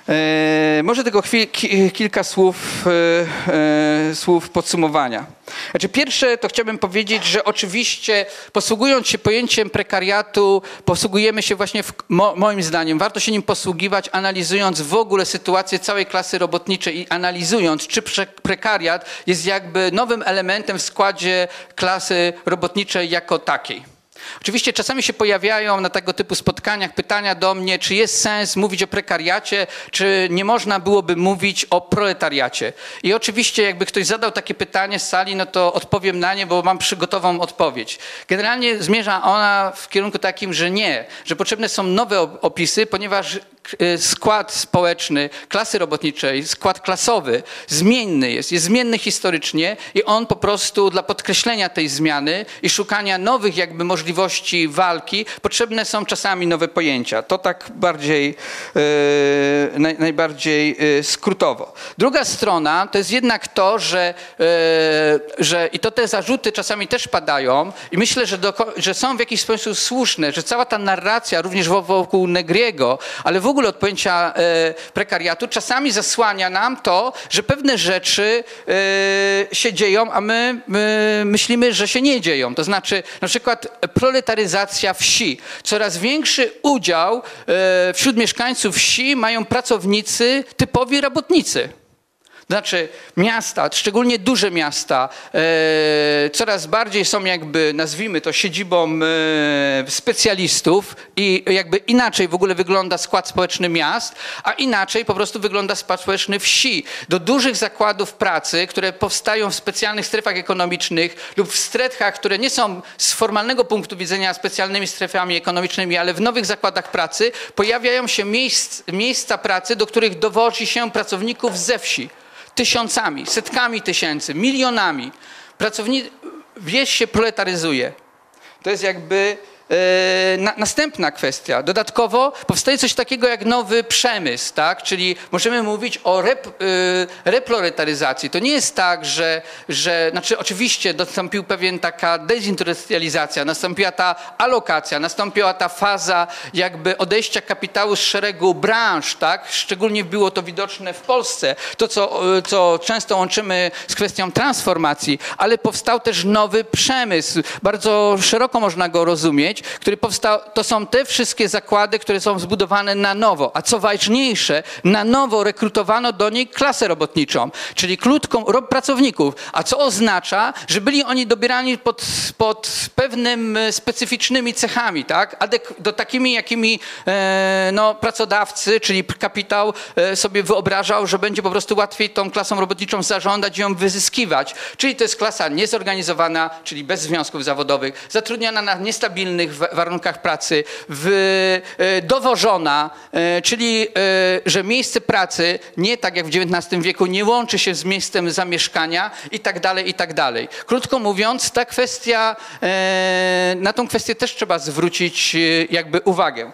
E, może tylko chwil, ki, kilka słów, e, e, słów podsumowania. Znaczy pierwsze to chciałbym powiedzieć, że oczywiście posługując się pojęciem prekariatu, posługujemy się właśnie, w, mo, moim zdaniem, warto się nim posługiwać, analizując w ogóle sytuację całej klasy robotniczej i analizując, czy prekariat jest jakby nowym elementem w składzie klasy robotniczej jako takiej. Oczywiście czasami się pojawiają na tego typu spotkaniach pytania do mnie, czy jest sens mówić o prekariacie, czy nie można byłoby mówić o proletariacie. I oczywiście jakby ktoś zadał takie pytanie z sali, no to odpowiem na nie, bo mam przygotową odpowiedź. Generalnie zmierza ona w kierunku takim, że nie, że potrzebne są nowe op- opisy, ponieważ skład społeczny klasy robotniczej, skład klasowy zmienny jest, jest zmienny historycznie i on po prostu dla podkreślenia tej zmiany i szukania nowych jakby możliwości walki potrzebne są czasami nowe pojęcia. To tak bardziej, e, naj, najbardziej e, skrótowo. Druga strona to jest jednak to, że, e, że i to te zarzuty czasami też padają i myślę, że, doko- że są w jakiś sposób słuszne, że cała ta narracja również wo- wokół Negriego, ale w ogóle od pojęcia e, prekariatu czasami zasłania nam to, że pewne rzeczy e, się dzieją, a my, my myślimy, że się nie dzieją. To znaczy na przykład proletaryzacja wsi. Coraz większy udział e, wśród mieszkańców wsi mają pracownicy typowi robotnicy. Znaczy miasta, szczególnie duże miasta, e, coraz bardziej są jakby, nazwijmy to, siedzibą e, specjalistów i jakby inaczej w ogóle wygląda skład społeczny miast, a inaczej po prostu wygląda skład społeczny wsi. Do dużych zakładów pracy, które powstają w specjalnych strefach ekonomicznych lub w strefach, które nie są z formalnego punktu widzenia specjalnymi strefami ekonomicznymi, ale w nowych zakładach pracy pojawiają się miejsc, miejsca pracy, do których dowozi się pracowników ze wsi tysiącami, setkami tysięcy, milionami. Pracowni... Wieś się proletaryzuje. To jest jakby na, następna kwestia. Dodatkowo powstaje coś takiego jak nowy przemysł, tak? czyli możemy mówić o rep, reproletaryzacji. To nie jest tak, że, że znaczy oczywiście nastąpił pewien taka dezindustrializacja, nastąpiła ta alokacja, nastąpiła ta faza jakby odejścia kapitału z szeregu branż, tak? szczególnie było to widoczne w Polsce, to co, e, co często łączymy z kwestią transformacji, ale powstał też nowy przemysł, bardzo szeroko można go rozumieć, który powstał, to są te wszystkie zakłady, które są zbudowane na nowo, a co ważniejsze, na nowo rekrutowano do niej klasę robotniczą, czyli krótką ro- pracowników, a co oznacza, że byli oni dobierani pod, pod pewnym e, specyficznymi cechami, tak? Adek- do takimi, jakimi e, no, pracodawcy, czyli kapitał e, sobie wyobrażał, że będzie po prostu łatwiej tą klasą robotniczą zarządzać i ją wyzyskiwać. Czyli to jest klasa niezorganizowana, czyli bez związków zawodowych, zatrudniana na niestabilnych wa- warunkach pracy, w, e, dowożona, e, czyli e, że miejsce pracy nie tak jak w XIX wieku nie łączy się z miejscem zamieszkania i tak dalej, i tak dalej. Krótko mówiąc, ta kwestia, na tą kwestię też trzeba zwrócić jakby uwagę.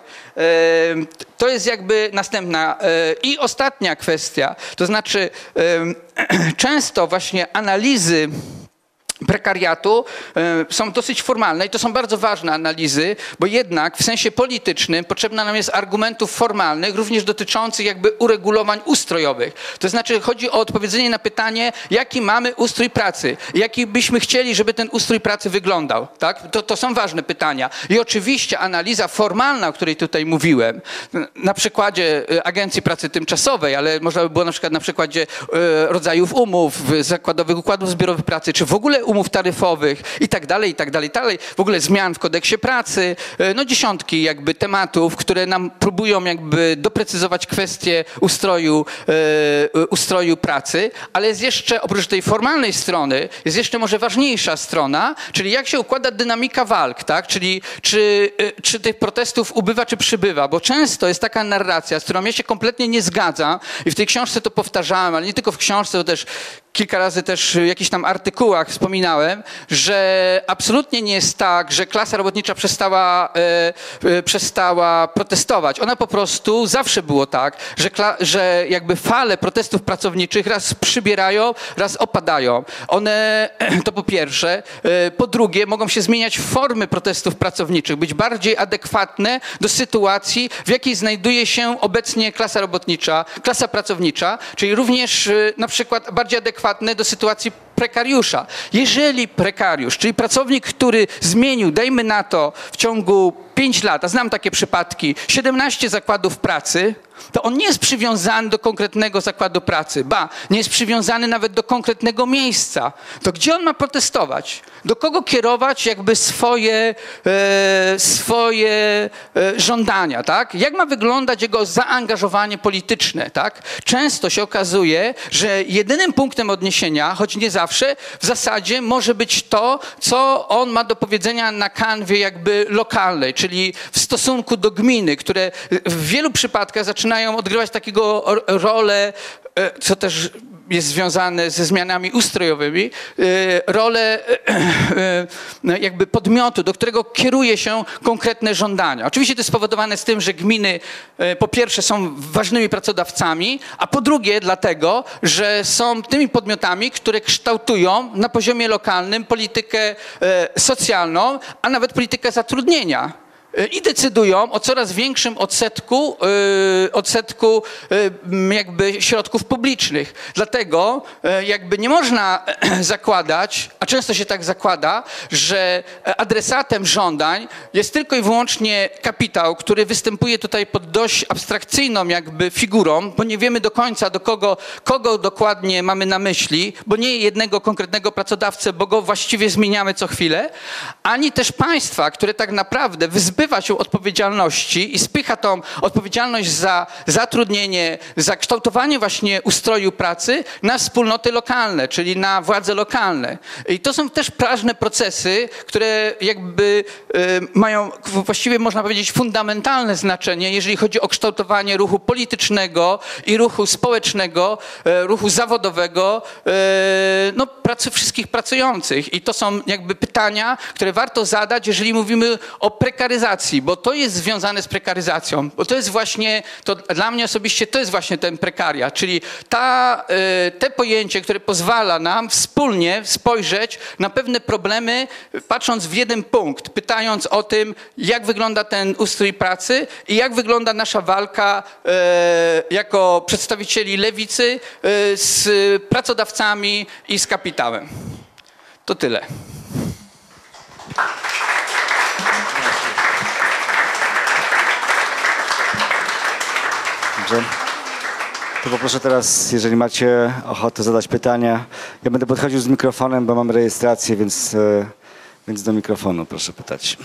To jest jakby następna i ostatnia kwestia, to znaczy często właśnie analizy prekariatu e, są dosyć formalne i to są bardzo ważne analizy, bo jednak w sensie politycznym potrzebna nam jest argumentów formalnych, również dotyczących jakby uregulowań ustrojowych. To znaczy chodzi o odpowiedzenie na pytanie, jaki mamy ustrój pracy, jaki byśmy chcieli, żeby ten ustrój pracy wyglądał. Tak? To, to są ważne pytania. I oczywiście analiza formalna, o której tutaj mówiłem, na przykładzie e, Agencji Pracy Tymczasowej, ale można by było na przykład na przykładzie e, rodzajów umów, zakładowych układów zbiorowych pracy, czy w ogóle umów taryfowych i tak dalej, i tak dalej, i tak dalej. W ogóle zmian w kodeksie pracy, e, no dziesiątki jakby tematów, które nam próbują jakby doprecyzować kwestie ustroju, e, ustroju pracy, ale jest jeszcze, oprócz tej formalnej strony, jest jeszcze może ważniejsza strona, czyli jak się układa dynamika walk, tak? Czyli czy, e, czy tych protestów ubywa, czy przybywa, bo często jest taka narracja, z którą ja się kompletnie nie zgadzam i w tej książce to powtarzałem, ale nie tylko w książce, to też kilka razy też w jakichś tam artykułach wspominałem, że absolutnie nie jest tak, że klasa robotnicza przestała, e, e, przestała protestować. Ona po prostu zawsze było tak, że, że jakby fale protestów pracowniczych raz przybierają, raz opadają. One, to po pierwsze. E, po drugie, mogą się zmieniać formy protestów pracowniczych, być bardziej adekwatne do sytuacji, w jakiej znajduje się obecnie klasa robotnicza, klasa pracownicza, czyli również e, na przykład bardziej adekwatne do sytuacji prekariusza. Jeżeli prekariusz, czyli pracownik, który zmienił, dajmy na to, w ciągu 5 lat, a znam takie przypadki, 17 zakładów pracy, to on nie jest przywiązany do konkretnego zakładu pracy, ba, nie jest przywiązany nawet do konkretnego miejsca. To gdzie on ma protestować? Do kogo kierować jakby swoje, e, swoje e, żądania, tak? Jak ma wyglądać jego zaangażowanie polityczne, tak? Często się okazuje, że jedynym punktem odniesienia, choć nie zawsze, w zasadzie może być to, co on ma do powiedzenia na kanwie jakby lokalnej, czyli w stosunku do gminy, które w wielu przypadkach zaczynają odgrywać takiego rolę, e, co też jest związane ze zmianami ustrojowymi, e, rolę e, no, jakby podmiotu, do którego kieruje się konkretne żądania. Oczywiście to jest spowodowane z tym, że gminy po pierwsze są ważnymi pracodawcami, a po drugie dlatego, że są tymi podmiotami, które kształtują na poziomie lokalnym politykę socjalną, a nawet politykę zatrudnienia i decydują o coraz większym odsetku, e, odsetku e, m, jakby środków publicznych. Dlatego e, jakby nie można zakładać, a często się tak zakłada, że adresatem żądań jest tylko i wyłącznie kapitał, który występuje tutaj pod dość abstrakcyjną jakby figurą, bo nie wiemy do końca do kogo, kogo dokładnie mamy na myśli, bo nie jednego konkretnego pracodawcę, bo go właściwie zmieniamy co chwilę, ani też państwa, które tak naprawdę wyzbywa się odpowiedzialności i spycha tą odpowiedzialność za zatrudnienie, za kształtowanie właśnie ustroju pracy na wspólnoty lokalne, czyli na władze lokalne. I to są też ważne procesy, które jakby e, mają właściwie można powiedzieć fundamentalne znaczenie, jeżeli chodzi o kształtowanie ruchu politycznego i ruchu społecznego, e, ruchu zawodowego, e, no pracy wszystkich pracujących. I to są jakby pytania, które warto zadać, jeżeli mówimy o prekaryzacji, bo to jest związane z prekaryzacją, bo to jest właśnie, to dla mnie osobiście to jest właśnie ten prekaria, czyli ta, e, te pojęcie, które pozwala nam wspólnie spojrzeć na pewne problemy, patrząc w jeden punkt, pytając o tym, jak wygląda ten ustrój pracy i jak wygląda nasza walka e, jako przedstawicieli lewicy e, z pracodawcami i z kapitałem. To tyle. Dobrze. To poproszę teraz, jeżeli macie ochotę zadać pytania. Ja będę podchodził z mikrofonem, bo mam rejestrację, więc, e, więc do mikrofonu proszę pytać.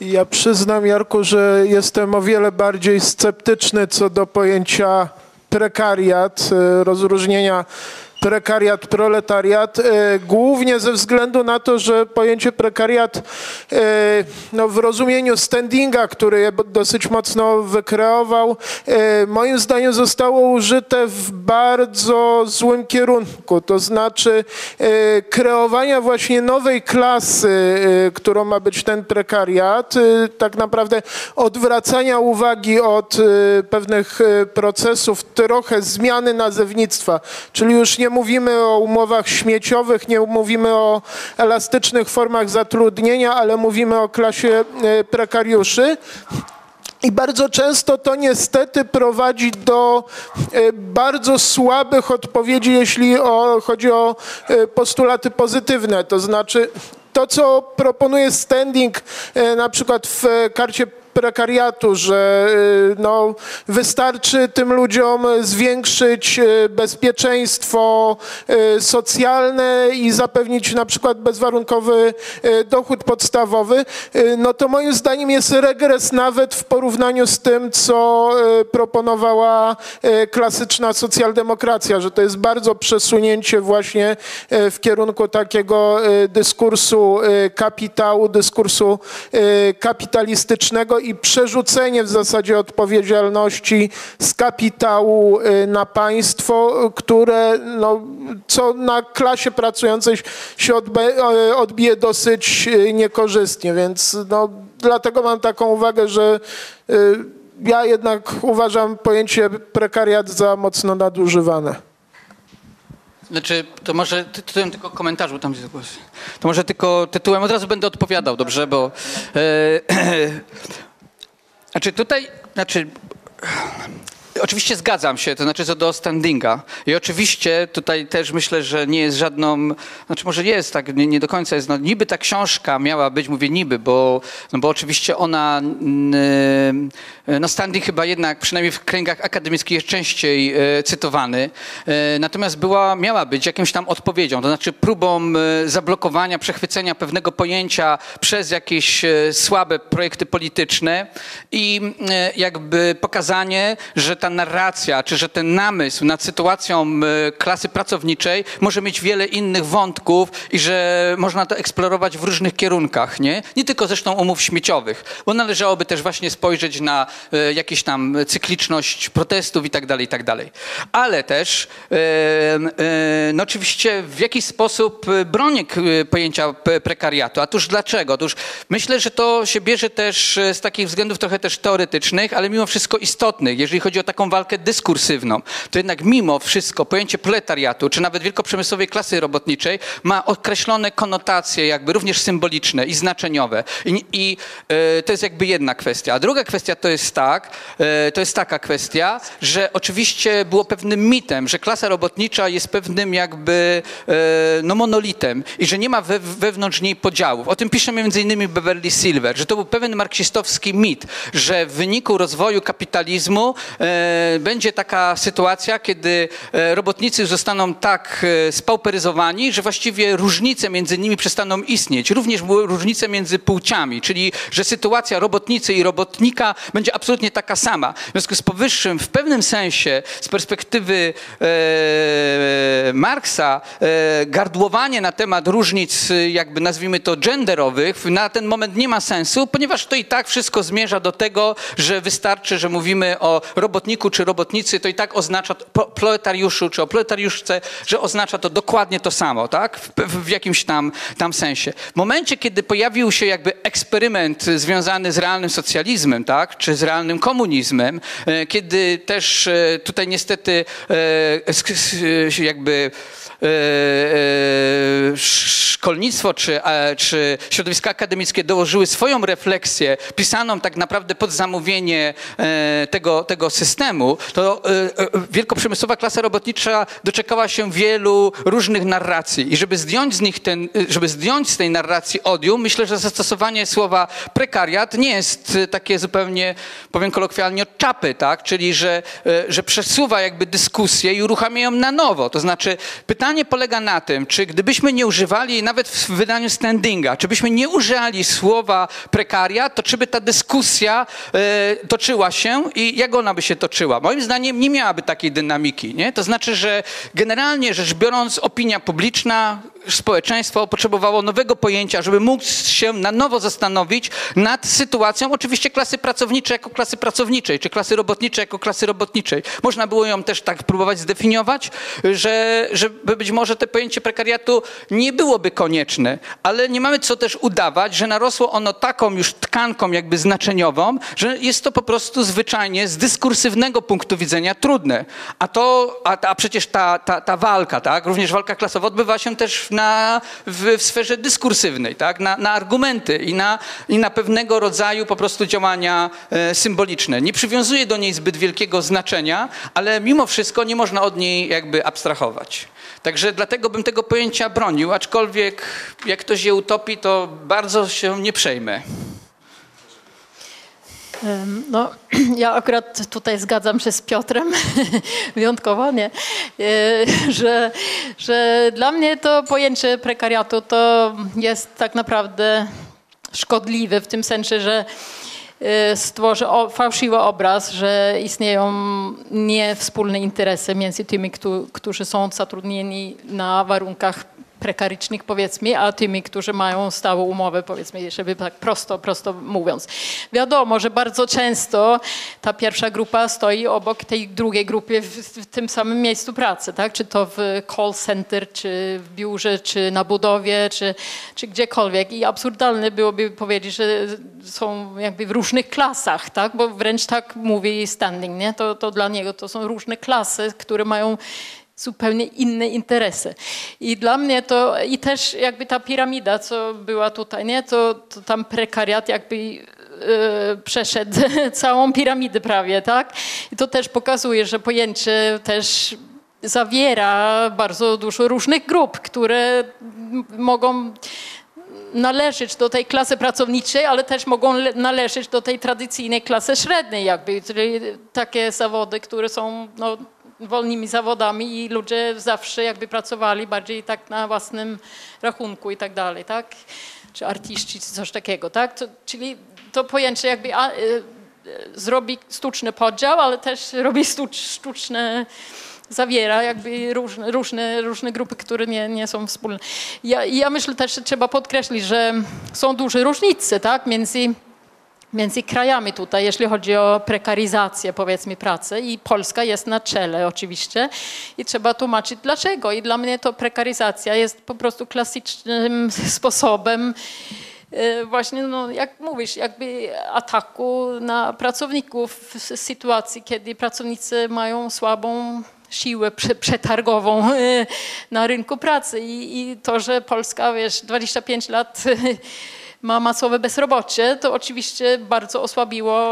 Ja przyznam, Jarku, że jestem o wiele bardziej sceptyczny co do pojęcia prekariat, e, rozróżnienia prekariat, proletariat, e, głównie ze względu na to, że pojęcie prekariat e, no, w rozumieniu standinga, który je dosyć mocno wykreował, e, moim zdaniem zostało użyte w bardzo złym kierunku, to znaczy kreowania właśnie nowej klasy, którą ma być ten prekariat, tak naprawdę odwracania uwagi od pewnych procesów, trochę zmiany nazewnictwa, czyli już nie mówimy o umowach śmieciowych, nie mówimy o elastycznych formach zatrudnienia, ale mówimy o klasie e, prekariuszy. I bardzo często to niestety prowadzi do e, bardzo słabych odpowiedzi, jeśli o, chodzi o e, postulaty pozytywne. To znaczy to, co proponuje standing na przykład w karcie prekariatu, że y, no, wystarczy tym ludziom zwiększyć y, bezpieczeństwo y, socjalne i zapewnić na przykład bezwarunkowy dochód podstawowy, no to moim zdaniem jest regres nawet w porównaniu z tym, co proponowała klasyczna socjaldemokracja, że to jest bardzo przesunięcie właśnie w kierunku takiego dyskursu kapitału, dyskursu kapitalistycznego i przerzucenie w zasadzie odpowiedzialności z kapitału y, na państwo, które no, co na klasie pracującej się odbije dosyć y, niekorzystnie, więc no, dlatego mam taką uwagę, że y, ja jednak uważam pojęcie prekariat za mocno nadużywane. Znaczy, to może ty- tytułem tylko komentarzu, tam jest głos. To może tylko tytułem od razu będę odpowiadał, dobrze, bo... E, znaczy tutaj, znaczy... Oczywiście zgadzam się, to znaczy co do standinga. I oczywiście tutaj też myślę, że nie jest żadną, znaczy może jest tak, nie, nie do końca jest, no niby ta książka miała być, mówię niby, bo, no bo oczywiście ona, no standing chyba jednak, przynajmniej w kręgach akademickich jest częściej e, cytowany, e, natomiast była, miała być jakimś tam odpowiedzią, to znaczy próbą e, zablokowania, przechwycenia pewnego pojęcia przez jakieś słabe projekty polityczne i jakby pokazanie, że ta narracja, czy że ten namysł nad sytuacją e, klasy pracowniczej może mieć wiele innych wątków i że można to eksplorować w różnych kierunkach, nie? Nie tylko zresztą umów śmieciowych, bo należałoby też właśnie spojrzeć na e, jakieś tam cykliczność protestów i tak dalej, i tak dalej. Ale też e, no oczywiście w jakiś sposób bronię pojęcia prekariatu. A tuż dlaczego? Otóż myślę, że to się bierze też z takich względów trochę też teoretycznych, ale mimo wszystko istotnych. Jeżeli chodzi o taką walkę dyskursywną, to jednak mimo wszystko pojęcie proletariatu, czy nawet wielkoprzemysłowej klasy robotniczej ma określone konotacje jakby również symboliczne i znaczeniowe. I, i e, to jest jakby jedna kwestia. A druga kwestia to jest tak, e, to jest taka kwestia, że oczywiście było pewnym mitem, że klasa robotnicza jest pewnym jakby e, no monolitem i że nie ma we, wewnątrz niej podziałów. O tym pisze między innymi Beverly Silver, że to był pewien marksistowski mit, że w wyniku rozwoju kapitalizmu będzie taka sytuacja, kiedy e, robotnicy zostaną tak e, spauperyzowani, że właściwie różnice między nimi przestaną istnieć. Również różnice między płciami, czyli że sytuacja robotnicy i robotnika będzie absolutnie taka sama. W związku z powyższym, w pewnym sensie, z perspektywy e, Marksa, e, gardłowanie na temat różnic, e, jakby nazwijmy to genderowych, na ten moment nie ma sensu, ponieważ to i tak wszystko zmierza do tego, że wystarczy, że mówimy o robotniku czy robotnicy, to i tak oznacza proletariuszu czy o proletariuszce, że oznacza to dokładnie to samo, tak? W, w, w jakimś tam, tam sensie. W momencie, kiedy pojawił się jakby eksperyment związany z realnym socjalizmem, tak? Czy z realnym komunizmem, e, kiedy też e, tutaj niestety e, jakby szkolnictwo czy, e, czy środowiska akademickie dołożyły swoją refleksję, pisaną tak naprawdę pod zamówienie e, tego, tego systemu, to e, e, wielkoprzemysłowa klasa robotnicza doczekała się wielu różnych narracji i żeby zdjąć z nich ten, żeby zdjąć z tej narracji odium, myślę, że zastosowanie słowa prekariat nie jest e, takie zupełnie, powiem kolokwialnie, od czapy, tak? Czyli, że, e, że przesuwa jakby dyskusję i uruchamia ją na nowo. To znaczy pytanie pytanie polega na tym, czy gdybyśmy nie używali, nawet w wydaniu standinga, czy byśmy nie użyli słowa prekariat, to czy by ta dyskusja e, toczyła się i jak ona by się toczyła? Moim zdaniem nie miałaby takiej dynamiki. Nie? To znaczy, że generalnie rzecz biorąc, opinia publiczna, społeczeństwo potrzebowało nowego pojęcia, żeby móc się na nowo zastanowić nad sytuacją oczywiście klasy pracowniczej jako klasy pracowniczej, czy klasy robotniczej jako klasy robotniczej. Można było ją też tak próbować zdefiniować, że, że być może to pojęcie prekariatu nie byłoby konieczne, ale nie mamy co też udawać, że narosło ono taką już tkanką jakby znaczeniową, że jest to po prostu zwyczajnie z dyskursywnego punktu widzenia trudne. A to, a, a przecież ta, ta, ta walka, tak, również walka klasowa odbywa się też na, w, w sferze dyskursywnej, tak, na, na argumenty i na, i na pewnego rodzaju po prostu działania e, symboliczne. Nie przywiązuje do niej zbyt wielkiego znaczenia, ale mimo wszystko nie można od niej jakby abstrahować. Także dlatego bym tego pojęcia bronił, aczkolwiek jak ktoś je utopi, to bardzo się nie przejmę. No, ja akurat tutaj zgadzam się z Piotrem, wyjątkowo, nie, E, że, że dla mnie to pojęcie prekariatu to jest tak naprawdę szkodliwe w tym sensie, że e, stworzy fałszywy obraz, że istnieją niewspólne interesy między tymi, któ- którzy są zatrudnieni na warunkach prekarycznych powiedzmy, a tymi, którzy mają stałą umowę powiedzmy, żeby tak prosto, prosto mówiąc. Wiadomo, że bardzo często ta pierwsza grupa stoi obok tej drugiej grupy w, w tym samym miejscu pracy, tak? Czy to w call center, czy w biurze, czy na budowie, czy, czy gdziekolwiek. I absurdalne byłoby powiedzieć, że są jakby w różnych klasach, tak? Bo wręcz tak mówi Standing, nie? To, to dla niego to są różne klasy, które mają zupełnie inne interesy. I dla mnie to, i też jakby ta piramida, co była tutaj, nie, to, to tam prekariat jakby e, przeszedł całą piramidę prawie, tak? I to też pokazuje, że pojęcie też zawiera bardzo dużo różnych grup, które mogą należeć do tej klasy pracowniczej, ale też mogą le- należeć do tej tradycyjnej klasy średniej jakby, czyli takie zawody, które są no, wolnymi zawodami i ludzie zawsze jakby pracowali bardziej tak na własnym rachunku i tak dalej, tak? Czy artyści, czy coś takiego, tak? To, czyli to pojęcie jakby a, y, y, zrobi sztuczny podział, ale też robi sztucz, sztuczne zawiera jakby różne, różne, różne grupy, które nie, nie są wspólne. Ja, ja myślę też, że trzeba podkreślić, że są duże różnice tak, między, między krajami tutaj, jeśli chodzi o prekaryzację powiedzmy pracy i Polska jest na czele oczywiście i trzeba tłumaczyć dlaczego. I dla mnie to prekaryzacja jest po prostu klasycznym sposobem e, właśnie, no, jak mówisz, jakby ataku na pracowników w sytuacji, kiedy pracownicy mają słabą siłę prze- przetargową e, na rynku pracy I, i to, że Polska, wiesz, 25 lat ma masowe bezrobocie, to oczywiście bardzo osłabiło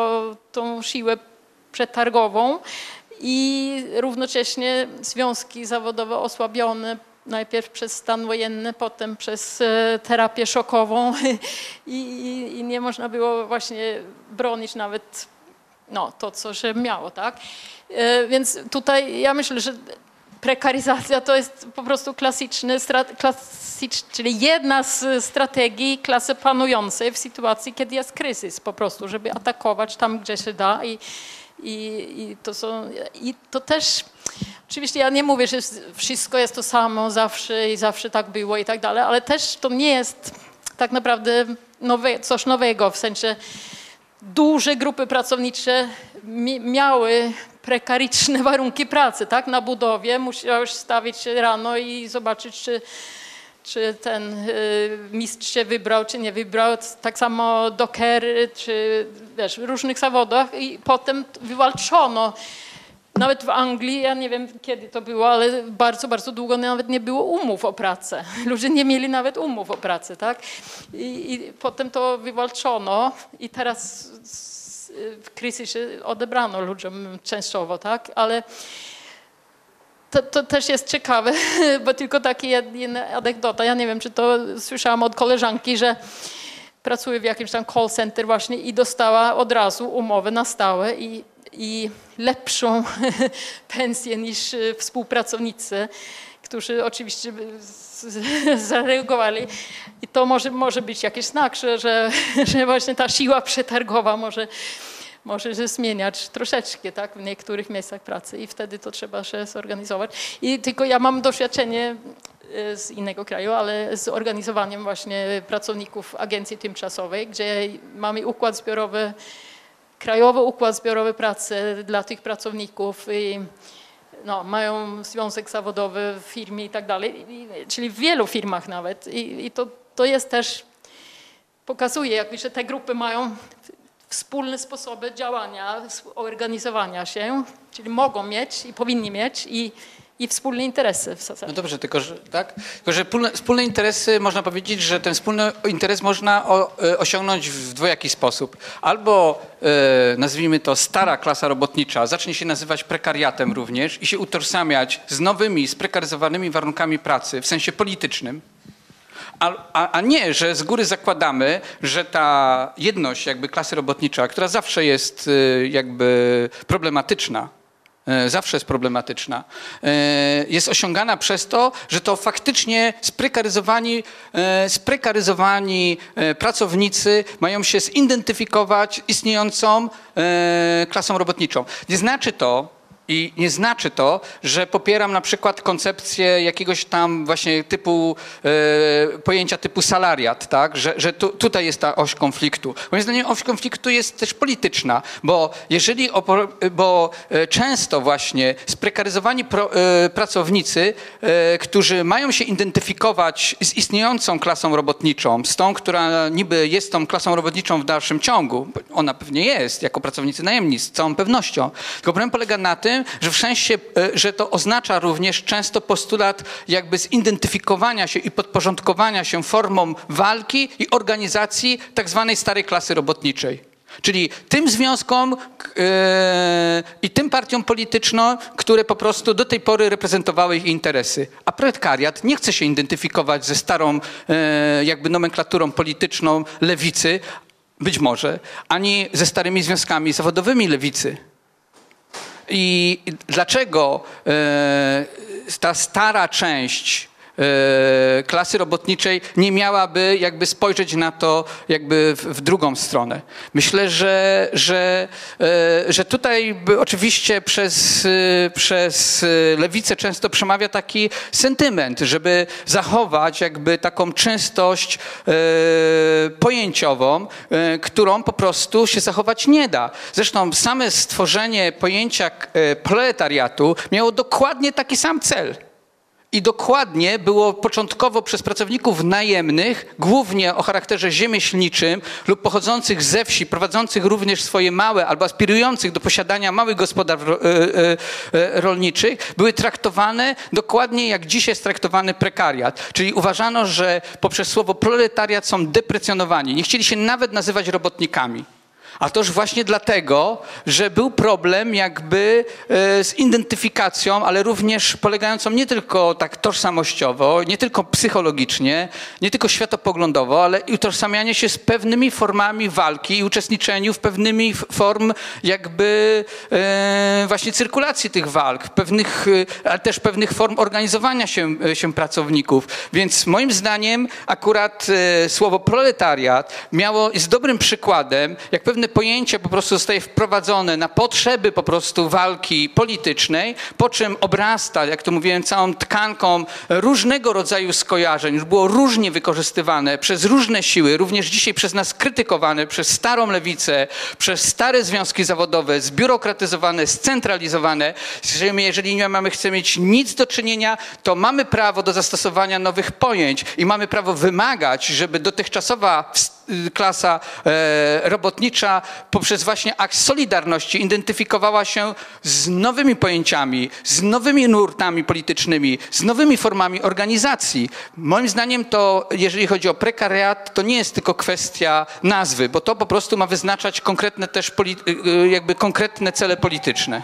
tą siłę przetargową i równocześnie związki zawodowe osłabione najpierw przez stan wojenny, potem przez e, terapię szokową i, i, i nie można było właśnie bronić nawet no, to, co się miało, tak? E, Więc tutaj ja myślę, że prekaryzacja to jest po prostu klasyczny, klasycz, czyli jedna z strategii klasy panującej w sytuacji, kiedy jest kryzys po prostu, żeby atakować tam, gdzie się da i, i, i, to, są, i to też, oczywiście ja nie mówię, że wszystko jest to samo zawsze i zawsze tak było i tak dalej, ale też to nie jest tak naprawdę nowe, coś nowego, w sensie duże grupy pracownicze mi- miały prekaryczne warunki pracy, tak? Na budowie musiałeś stawić się rano i zobaczyć, czy, czy ten y, mistrz się wybrał, czy nie wybrał. Tak samo dokery, czy wiesz, w różnych zawodach i potem wywalczono. Nawet w Anglii, ja nie wiem kiedy to było, ale bardzo, bardzo długo nawet nie było umów o pracę. Ludzie nie mieli nawet umów o pracę, tak? I, i potem to wywalczono i teraz kryzysie odebrano ludziom częściowo, tak? Ale to, to też jest ciekawe, bo tylko taka jed- jedna anegdota. Ja nie wiem, czy to słyszałam od koleżanki, że pracuje w jakimś tam call center właśnie i dostała od razu umowę na stałe i, i lepszą pensję niż e, współpracownicy, którzy oczywiście zareagowali. I to może, może być jakiś znak, że, że, że właśnie ta siła przetargowa może, może się zmieniać troszeczkę tak, w niektórych miejscach pracy i wtedy to trzeba się zorganizować. I tylko ja mam doświadczenie e, z innego kraju, ale z organizowaniem właśnie pracowników agencji tymczasowej, gdzie mamy układ zbiorowy, krajowy układ zbiorowy pracy dla tych pracowników i no, mają związek zawodowy w firmie i tak dalej, czyli w wielu firmach nawet. I, i to, to jest też, pokazuje jakby, że te grupy mają wspólne sposoby działania, organizowania się, czyli mogą mieć i powinni mieć i, i wspólne interesy w No zasadzie. dobrze, tylko że, tak? tylko że wspólne, interesy, można powiedzieć, że ten wspólny interes można o, e, osiągnąć w dwojaki sposób. Albo e, nazwijmy to stara klasa robotnicza zacznie się nazywać prekariatem również i się utożsamiać z nowymi, sprekaryzowanymi warunkami pracy w sensie politycznym, a, a, a nie, że z góry zakładamy, że ta jedność jakby klasy robotnicza, która zawsze jest y, jakby problematyczna, zawsze jest problematyczna, y, jest osiągana przez to, że to faktycznie sprekaryzowani, y, sprekaryzowani y, pracownicy mają się zidentyfikować istniejącą klasą robotniczą. Nie znaczy to, i nie znaczy to, że popieram na przykład koncepcję jakiegoś tam właśnie typu e, pojęcia typu salariat, tak? że, że tu, tutaj jest ta oś konfliktu. Moim zdaniem oś konfliktu jest też polityczna, bo jeżeli bo e, często właśnie sprekaryzowani pro, e, pracownicy, e, którzy mają się identyfikować z istniejącą klasą robotniczą, z tą, która niby jest tą klasą robotniczą w dalszym ciągu, ona pewnie jest, jako pracownicy najemni, z całą pewnością. Tylko problem polega na tym, że w sensie, e, że to oznacza również często postulat jakby zidentyfikowania się i podporządkowania się formom walki i organizacji tak zwanej starej klasy robotniczej. Czyli tym związkom e, i tym partiom politycznym, które po prostu do tej pory reprezentowały ich interesy. A proletariat nie chce się identyfikować ze starą e, jakby nomenklaturą polityczną lewicy, być może, ani ze starymi związkami zawodowymi lewicy. I dlaczego e, ta stara część klasy robotniczej nie miałaby jakby spojrzeć na to jakby w, w drugą stronę. Myślę, że, że, e, że tutaj oczywiście przez, e, przez e, lewicę często przemawia taki sentyment, żeby zachować jakby taką czystość e, pojęciową, e, którą po prostu się zachować nie da. Zresztą same stworzenie pojęcia e, proletariatu miało dokładnie taki sam cel. I dokładnie było początkowo przez pracowników najemnych, głównie o charakterze rzemieślniczym lub pochodzących ze wsi, prowadzących również swoje małe albo aspirujących do posiadania małych gospodarstw e, e, e, rolniczych, były traktowane dokładnie jak dzisiaj jest traktowany prekariat. Czyli uważano, że poprzez słowo proletariat są deprecjonowani. Nie chcieli się nawet nazywać robotnikami. A toż właśnie dlatego, że był problem jakby e, z identyfikacją, ale również polegającą nie tylko tak tożsamościowo, nie tylko psychologicznie, nie tylko światopoglądowo, ale i utożsamianie się z pewnymi formami walki i uczestniczeniu w pewnymi form jakby e, właśnie cyrkulacji tych walk, pewnych, e, ale też pewnych form organizowania się, się pracowników. Więc moim zdaniem akurat słowo proletariat miało, jest dobrym przykładem, jak pewne pojęcie po prostu zostaje wprowadzone na potrzeby po prostu walki politycznej, po czym obrasta, jak to mówiłem, całą tkanką różnego rodzaju skojarzeń, już było różnie wykorzystywane przez różne siły, również dzisiaj przez nas krytykowane, przez starą lewicę, przez stare związki zawodowe, zbiurokratyzowane, scentralizowane, jeżeli nie mamy, chcemy mieć nic do czynienia, to mamy prawo do zastosowania nowych pojęć i mamy prawo wymagać, żeby dotychczasowa ws- y, klasa e, robotnicza poprzez właśnie akt solidarności identyfikowała się z nowymi pojęciami, z nowymi nurtami politycznymi, z nowymi formami organizacji. Moim zdaniem to, jeżeli chodzi o prekariat, to nie jest tylko kwestia nazwy, bo to po prostu ma wyznaczać konkretne też y, y, jakby konkretne cele polityczne.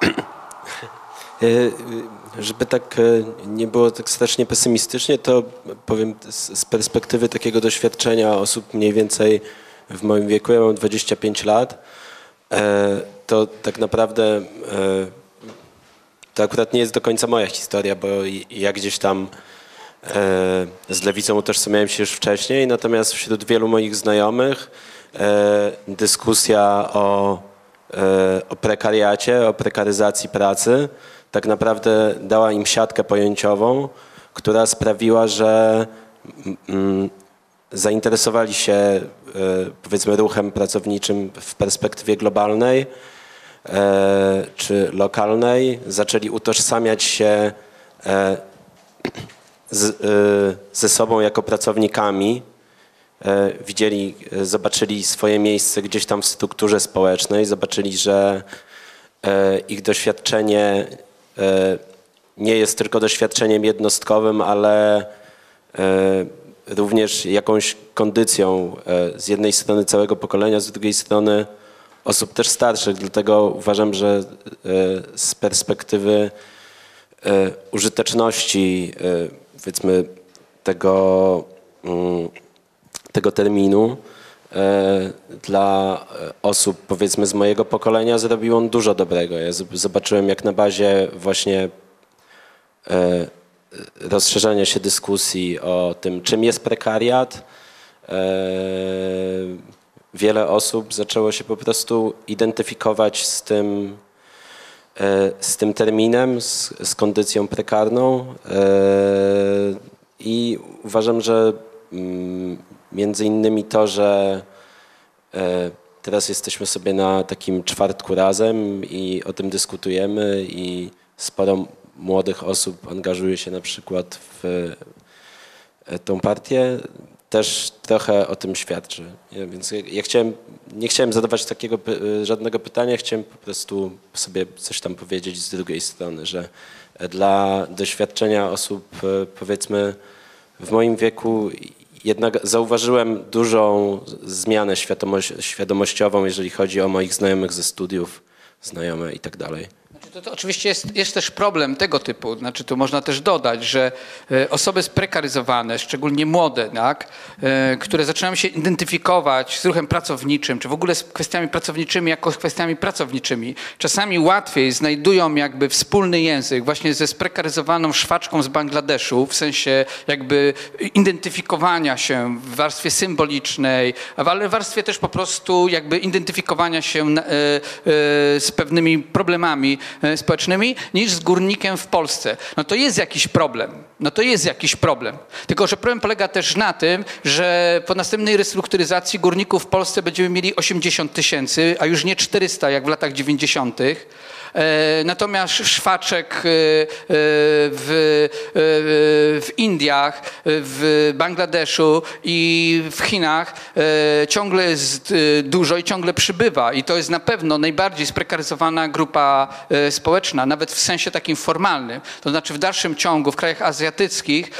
Żeby tak e, nie było tak strasznie pesymistycznie, to powiem z perspektywy takiego doświadczenia osób mniej więcej w moim wieku, ja mam 25 lat, e, to tak naprawdę e, to akurat nie jest do końca moja historia, bo ja gdzieś tam z lewicą utożsamiałem się już wcześniej, natomiast wśród wielu moich znajomych dyskusja o, o prekariacie, o prekaryzacji pracy tak naprawdę dała im siatkę pojęciową, która sprawiła, że mm, zainteresowali się e, powiedzmy ruchem pracowniczym w perspektywie globalnej e, czy lokalnej, zaczęli utożsamiać się e, z, ze sobą jako pracownikami, widzieli, zobaczyli swoje miejsce gdzieś tam w strukturze społecznej, zobaczyli, że ich doświadczenie nie jest tylko doświadczeniem jednostkowym, ale e, również jakąś kondycją e, z jednej strony całego pokolenia, z drugiej strony osób też starszych. Dlatego uważam, że e, z perspektywy użyteczności powiedzmy tego, mm, tego terminu dla e, osób powiedzmy z mojego pokolenia zrobił on dużo dobrego. Ja zobaczyłem jak na bazie właśnie e, rozszerzania się dyskusji o tym, czym jest prekariat, e, wiele osób zaczęło się po prostu identyfikować z tym, e, z tym terminem, z, z kondycją prekarną e, i uważam, że mm, między innymi to, że e, teraz jesteśmy sobie na takim czwartku razem i o tym dyskutujemy i sporo młodych osób angażuje się na przykład w e, tą partię, też trochę o tym świadczy. Więc ja, chciałem, nie chciałem zadawać takiego py- żadnego pytania, chciałem po prostu sobie coś tam powiedzieć z drugiej strony, że e, dla doświadczenia osób e, powiedzmy w moim wieku jednak zauważyłem dużą zmianę świadomościową, jeżeli chodzi o moich znajomych ze studiów, znajome i tak dalej. To, to oczywiście jest, jest też problem tego typu. Znaczy, tu można też dodać, że e, osoby sprekaryzowane, szczególnie młode, tak, e, które zaczynają się identyfikować z ruchem pracowniczym, czy w ogóle z kwestiami pracowniczymi jako z kwestiami pracowniczymi, czasami łatwiej znajdują jakby wspólny język właśnie ze sprekaryzowaną szwaczką z Bangladeszu, w sensie jakby identyfikowania się w warstwie symbolicznej, ale w warstwie też po prostu jakby identyfikowania się e, z pewnymi problemami społecznymi niż z górnikiem w Polsce. No to jest jakiś problem. No to jest jakiś problem. Tylko, że problem polega też na tym, że po następnej restrukturyzacji górników w Polsce będziemy mieli 80 tysięcy, a już nie 400 jak w latach 90. E, Natomiast szwaczek e, e, w, w Indiach, w Bangladeszu i w Chinach ciągle jest dużo i ciągle przybywa. I to jest na pewno najbardziej sprekaryzowana grupa społeczna, nawet w sensie takim formalnym. To znaczy w dalszym ciągu w krajach azjatyckich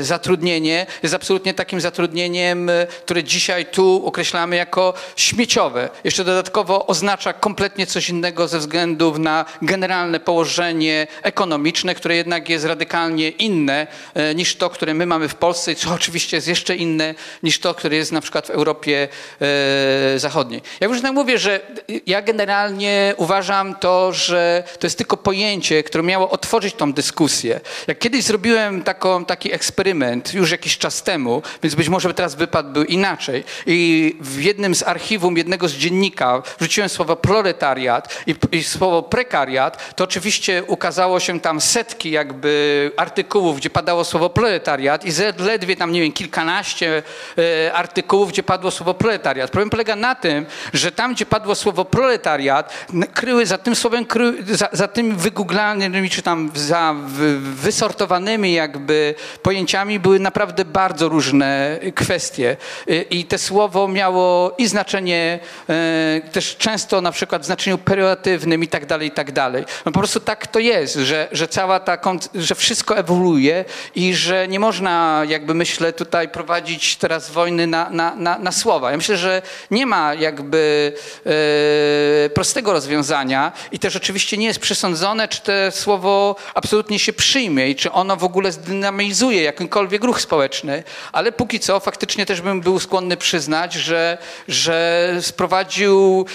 zatrudnienie jest absolutnie takim zatrudnieniem, które dzisiaj tu określamy jako śmieciowe. Jeszcze dodatkowo oznacza kompletnie coś innego ze względu na generalne położenie ekonomiczne, które jednak jest radykalnie inne e, niż to, które my mamy w Polsce co oczywiście jest jeszcze inne niż to, które jest na przykład w Europie e, Zachodniej. Ja już tak mówię, że ja generalnie uważam to, że to jest tylko pojęcie, które miało otworzyć tą dyskusję. Jak kiedyś zrobiłem taką, taki eksperyment już jakiś czas temu, więc być może teraz wypad był inaczej i w jednym z archiwum jednego z dziennika wrzuciłem słowo proletariat i, i słowo prekariat, to oczywiście ukazało się tam setki jakby artykułów, gdzie padało słowo proletariat i zaledwie tam, nie wiem, kilkanaście e, artykułów, gdzie padło słowo proletariat. Problem polega na tym, że tam, gdzie padło słowo proletariat, kryły za tym słowem, kry, za, za tymi wygooglanymi, czy tam za wy, wysortowanymi jakby pojęciami były naprawdę bardzo różne kwestie. Y, I te słowo miało i znaczenie e, też często na przykład w znaczeniu pejoratywnym i tak dalej, i tak dalej. No po prostu tak to jest, że, że cała ta, że wszystko ewoluuje i że nie można jakby myślę tutaj prowadzić teraz wojny na, na, na, na słowa. Ja myślę, że nie ma jakby e, prostego rozwiązania i też oczywiście nie jest przesądzone, czy to słowo absolutnie się przyjmie i czy ono w ogóle zdynamizuje jakimkolwiek ruch społeczny, ale póki co faktycznie też bym był skłonny przyznać, że, że sprowadził,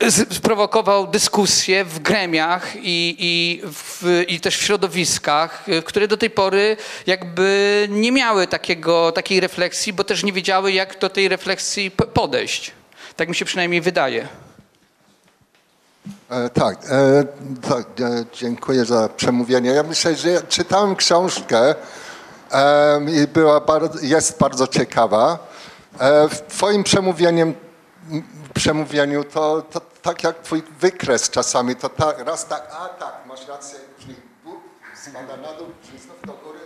e, sprowokował dyskusję w gremiach i, i, w, i też w środowiskach, e, które do tej pory jakby nie miały takiego, takiej refleksji, bo też nie wiedziały, jak do tej refleksji podejść. Tak mi się przynajmniej wydaje. E, tak, e, tak e, dziękuję za przemówienie. Ja myślę, że ja czytałem książkę i była bardzo, jest bardzo ciekawa. E, w twoim przemówieniem, przemówieniu to, to tak jak twój wykres czasami, to tak, raz tak, a tak, masz rację, czyli bu- spada na dół, czyli znów do góry.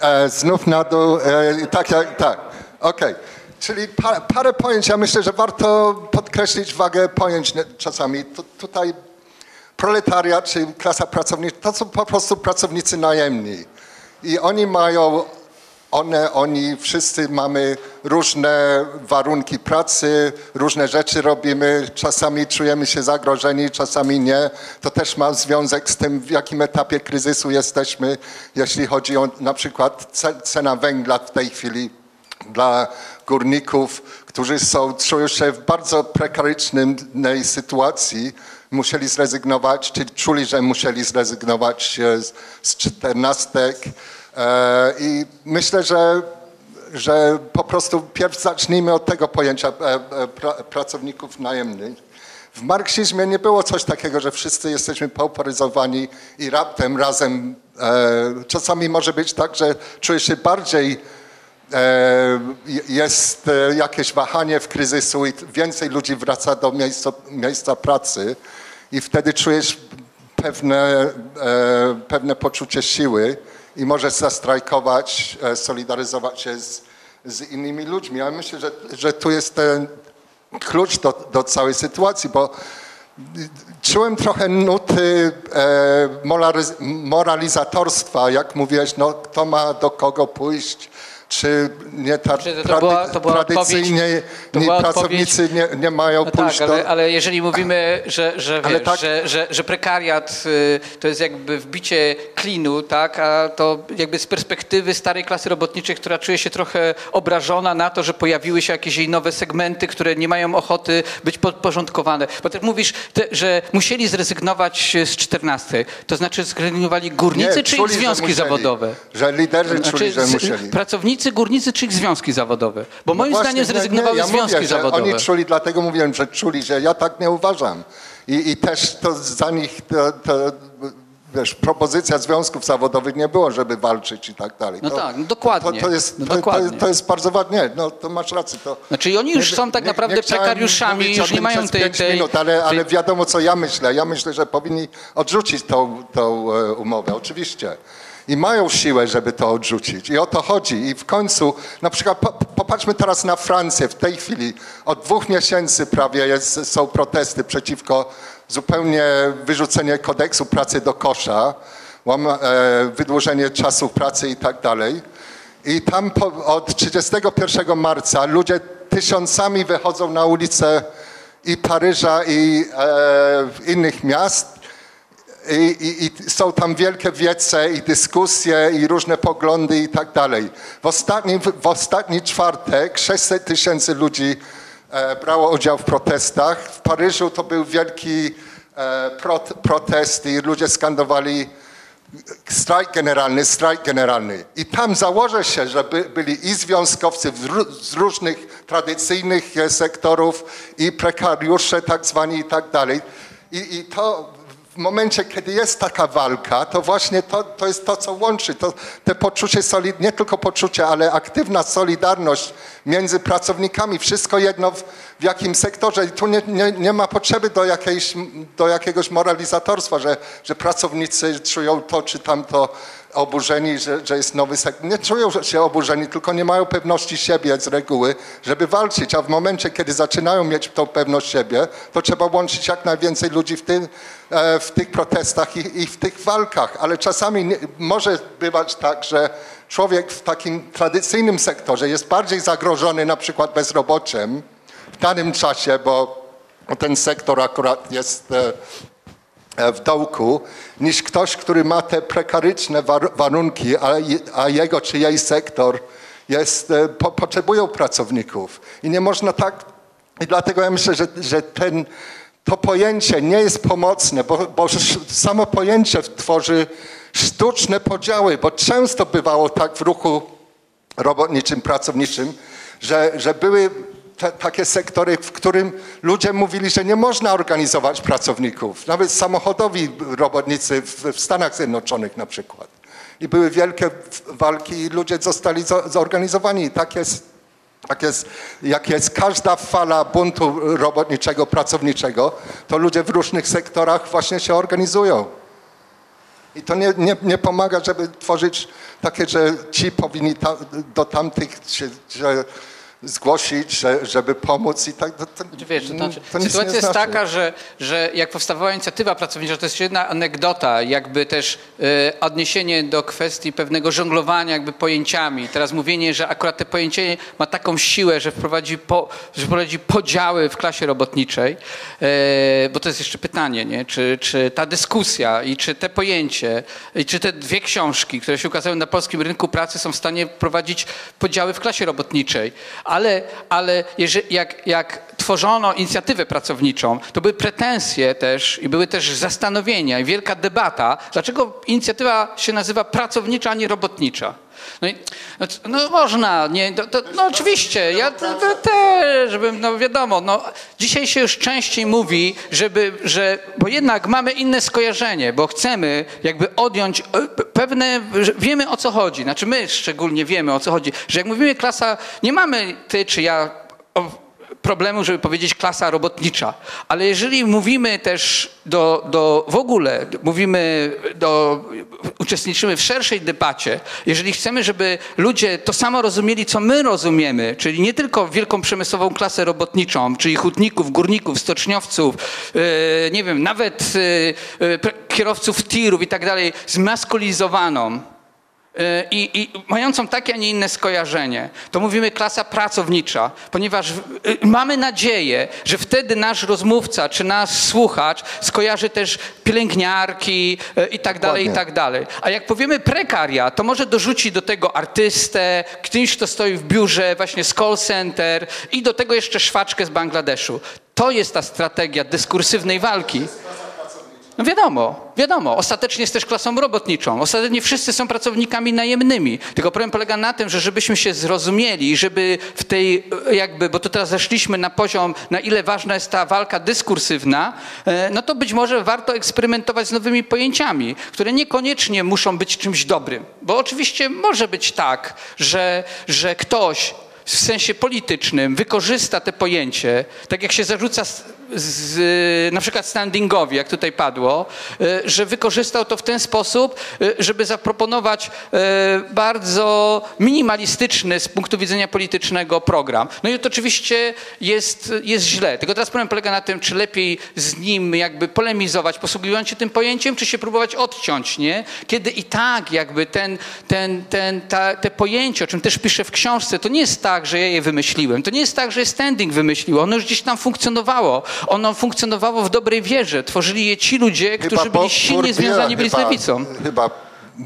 E, znów na dół, e, tak, jak, tak, okej. Czyli pa, parę pojęć, ja myślę, że warto podkreślić wagę pojęć czasami. Tu, tutaj proletariat, czy klasa pracownicza, to są po prostu pracownicy najemni. I oni mają, one, oni, wszyscy mamy różne warunki pracy, różne rzeczy robimy, czasami czujemy się zagrożeni, czasami nie. To też ma związek z tym, w jakim etapie kryzysu jesteśmy, jeśli chodzi o na przykład ce- cena węgla w tej chwili dla górników, którzy są, czują się w bardzo prekarycznej sytuacji, musieli zrezygnować, czy czuli, że musieli zrezygnować z, z czternastek. E, I myślę, że, że po prostu pierw zacznijmy od tego pojęcia e, e, pra, pracowników najemnych. W marksizmie nie było coś takiego, że wszyscy jesteśmy pauperyzowani i raptem razem. Czasami może być tak, że czujesz się bardziej jest jakieś wahanie w kryzysu i więcej ludzi wraca do miejsca, miejsca pracy i wtedy czujesz pewne, pewne poczucie siły i możesz zastrajkować, e, solidaryzować się z, z innymi ludźmi. Ja myślę, że, że tu jest ten klucz do, do całej sytuacji, bo czułem trochę nuty e, moraliz- moralizatorstwa, jak mówiłeś, no kto ma do kogo pójść, czy nie ta, Czy to była- to była tradycyjnie to nie, pracownicy nie, nie mają No pójść tak, do... ale, ale jeżeli mówimy, że, że, wiesz, tak- że, że, że prekariat y, to jest jakby wbicie klinu, tak, a to jakby z perspektywy starej klasy robotniczej, która czuje się trochę obrażona na to, że pojawiły się jakieś jej nowe segmenty, które nie mają ochoty być podporządkowane. Bo tak mówisz, te, że musieli zrezygnować z 14, to znaczy zrezygnowali górnicy Nie, czy ich czuli, że związki zawodowe? Że liderzy czuli, że z- musieli. Pracownicy, górnicy czy ich związki zawodowe? Bo moim No właśnie, zdaniem nie, zrezygnowały nie, ja związki mówię, zawodowe. Oni czuli, dlatego mówiłem, że czuli, że ja tak nie uważam. I, i też to za nich, to, to, wiesz, propozycja związków zawodowych nie było, żeby walczyć i tak dalej. No to, tak, no dokładnie. To, to, jest, No to, dokładnie. To, to jest bardzo ważne. Nie, no to masz rację. To, Znaczy oni już Nie- są tak nie- naprawdę nie chciałem prekariuszami, już nie mają tej, tej, minut, ale, ale wiadomo, co ja myślę. Ja myślę, że powinni odrzucić tą, tą e, umowę, oczywiście. I mają siłę, żeby to odrzucić. I o to chodzi. I w końcu, na przykład po, popatrzmy teraz na Francję. W tej chwili od dwóch miesięcy prawie jest, są protesty przeciwko zupełnie wyrzucenie kodeksu pracy do kosza, e, wydłużenie czasu pracy i tak dalej. I tam po, od 31 marca ludzie tysiącami wychodzą na ulice i Paryża, i e, innych miast. I, i, I są tam wielkie wiece i dyskusje i różne poglądy i tak dalej. W ostatni, w ostatni czwartek 600 tysięcy ludzi e, brało udział w protestach. W Paryżu to był wielki e, prot, protest i ludzie skandowali strajk generalny, strajk generalny. I tam założę się, że by, byli i związkowcy z różnych tradycyjnych e, sektorów i prekariusze tak zwani i tak dalej. I, i to w momencie, kiedy jest taka walka, to właśnie to, to jest to, co łączy. To, te poczucie, solid, nie tylko poczucie, ale aktywna solidarność między pracownikami. Wszystko jedno w, w jakim sektorze. I tu nie, nie, nie ma potrzeby do, jakiejś, do jakiegoś moralizatorstwa, że, że pracownicy czują to czy tamto oburzeni, że, że jest nowy sektor. Nie czują się oburzeni, tylko nie mają pewności siebie z reguły, żeby walczyć. A w momencie, kiedy zaczynają mieć tą pewność siebie, to trzeba łączyć jak najwięcej ludzi w, e, w tych protestach i, i w tych walkach. Ale czasami nie, może bywać tak, że człowiek w takim tradycyjnym sektorze jest bardziej zagrożony na przykład bezrobociem w danym czasie, bo ten sektor akurat jest e, w dołku niż ktoś, który ma te prekaryczne war- warunki, a, je- a jego czy jej sektor jest, e, po, potrzebują pracowników. I nie można tak. I dlatego ja myślę, że, że ten, to pojęcie nie jest pomocne, bo, bo samo pojęcie tworzy sztuczne podziały, bo często bywało tak w ruchu robotniczym, pracowniczym, że, że były te, takie sektory, w którym ludzie mówili, że nie można organizować pracowników. Nawet samochodowi robotnicy w, w Stanach Zjednoczonych na przykład. I były wielkie walki i ludzie zostali zo- zorganizowani. I tak jest, tak jest, jak jest każda fala buntu robotniczego, pracowniczego, to ludzie w różnych sektorach właśnie się organizują. I to nie, nie, nie pomaga, żeby tworzyć takie, że ci powinni ta, do tamtych że zgłosić, że, żeby pomóc i tak. To, to, Znaczy, Wiesz, to znaczy, to sytuacja jest znaczy. taka, że, że jak powstawała inicjatywa pracownicza, to jest jedna anegdota, jakby też e, odniesienie do kwestii pewnego żonglowania jakby pojęciami. Teraz mówienie, że akurat te pojęcie ma taką siłę, że wprowadzi, po, że wprowadzi podziały w klasie robotniczej, e, bo to jest jeszcze pytanie, nie? Czy, czy ta dyskusja i czy te pojęcie, i czy te dwie książki, które się ukazały na polskim rynku pracy są w stanie wprowadzić podziały w klasie robotniczej. Ale, ale jeżeli, jak, jak tworzono inicjatywę pracowniczą, to były pretensje też i były też zastanowienia i wielka debata, dlaczego inicjatywa się nazywa pracownicza, a nie robotnicza. No, i, no, no można, nie, to, to, no oczywiście, ja też, żebym, no wiadomo, no, dzisiaj się już częściej mówi, żeby, że, bo jednak mamy inne skojarzenie, bo chcemy jakby odjąć e, pe- pewne, wiemy o co chodzi, znaczy my szczególnie wiemy o co chodzi, że jak mówimy klasa, nie mamy ty czy ja problemu, żeby powiedzieć klasa robotnicza. Ale jeżeli mówimy też do, do w ogóle, mówimy do, uczestniczymy w szerszej debacie, jeżeli chcemy, żeby ludzie to samo rozumieli, co my rozumiemy, czyli nie tylko wielką przemysłową klasę robotniczą, czyli hutników, górników, stoczniowców, e, nie wiem, nawet e, pre- kierowców tirów i tak dalej, zmaskulizowaną, i, i mającą takie, a nie inne skojarzenie, to mówimy klasa pracownicza, ponieważ y, mamy nadzieję, że wtedy nasz rozmówca czy nasz słuchacz skojarzy też pielęgniarki y, i tak dalej, i tak dalej. A jak powiemy prekaria, to może dorzuci do tego artystę, ktoś, kto stoi w biurze właśnie z call center i do tego jeszcze szwaczkę z Bangladeszu. To jest ta strategia dyskursywnej walki. No wiadomo, wiadomo. Ostatecznie jest też klasą robotniczą. Ostatecznie wszyscy są pracownikami najemnymi. Tylko problem polega na tym, że żebyśmy się zrozumieli, żeby w tej jakby, bo to teraz zeszliśmy na poziom, na ile ważna jest ta walka dyskursywna, e, no to być może warto eksperymentować z nowymi pojęciami, które niekoniecznie muszą być czymś dobrym. Bo oczywiście może być tak, że, że ktoś w sensie politycznym wykorzysta te pojęcie, tak jak się zarzuca z, na przykład standingowi, jak tutaj padło, e, że wykorzystał to w ten sposób, e, żeby zaproponować e, bardzo minimalistyczny z punktu widzenia politycznego program. No i to oczywiście jest, jest źle. Tylko teraz problem polega na tym, czy lepiej z nim jakby polemizować, posługując się tym pojęciem, czy się próbować odciąć, nie? Kiedy i tak jakby ten, ten, ten, ta, te pojęcie, o czym też piszę w książce, to nie jest tak, że ja je wymyśliłem. To nie jest tak, że standing wymyślił. Ono już gdzieś tam funkcjonowało. Ono funkcjonowało w dobrej wierze. Tworzyli je ci ludzie, którzy byli silnie związani byli z lewicą. Chyba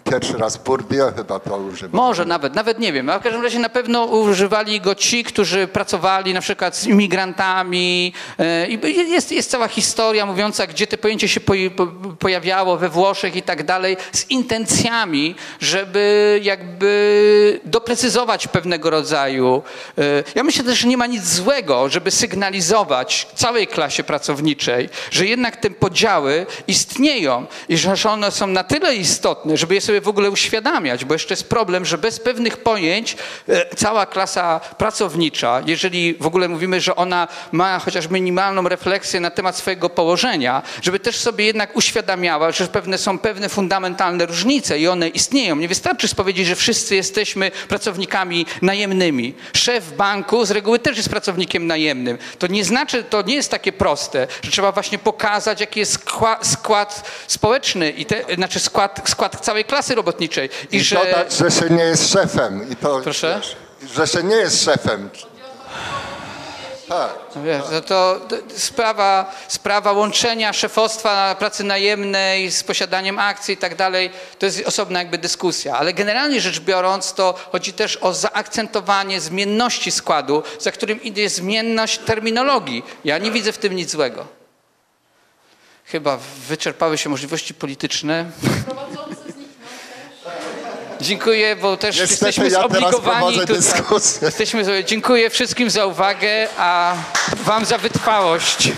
pierwszy raz Bourdieu chyba to używał. Może nawet, nawet nie wiem. A w każdym razie na pewno używali go ci, którzy pracowali na przykład z imigrantami. e, jest, jest cała historia mówiąca, gdzie te pojęcie się poj- po- pojawiało we Włoszech i tak dalej, z intencjami, żeby jakby doprecyzować pewnego rodzaju. e, Ja myślę też, że nie ma nic złego, żeby sygnalizować całej klasie pracowniczej, że jednak te podziały istnieją i że one są na tyle istotne, żeby je sobie w ogóle uświadamiać, bo jeszcze jest problem, że bez pewnych pojęć e, cała klasa pracownicza, jeżeli w ogóle mówimy, że ona ma chociaż minimalną refleksję na temat swojego położenia, żeby też sobie jednak uświadamiała, że pewne są pewne fundamentalne różnice i one istnieją. Nie wystarczy powiedzieć, że wszyscy jesteśmy pracownikami najemnymi. Szef banku z reguły też jest pracownikiem najemnym. To nie znaczy, to nie jest takie proste, że trzeba właśnie pokazać, jaki jest skład, społeczny i te, znaczy skład, skład całej klasy robotniczej. I, I że dodać, że się nie jest szefem. I to, Proszę? Że się nie jest szefem. Tak. No wiesz, no to sprawa, sprawa łączenia szefostwa pracy najemnej z posiadaniem akcji i tak dalej, to jest osobna jakby dyskusja. Ale generalnie rzecz biorąc, to chodzi też o zaakcentowanie zmienności składu, za którym idzie zmienność terminologii. Ja nie widzę w tym nic złego. Chyba wyczerpały się możliwości polityczne. Dziękuję, bo też Niestety jesteśmy ja zobligowani tutaj. dyskusję. Jesteśmy, dziękuję wszystkim za uwagę, a wam za wytrwałość.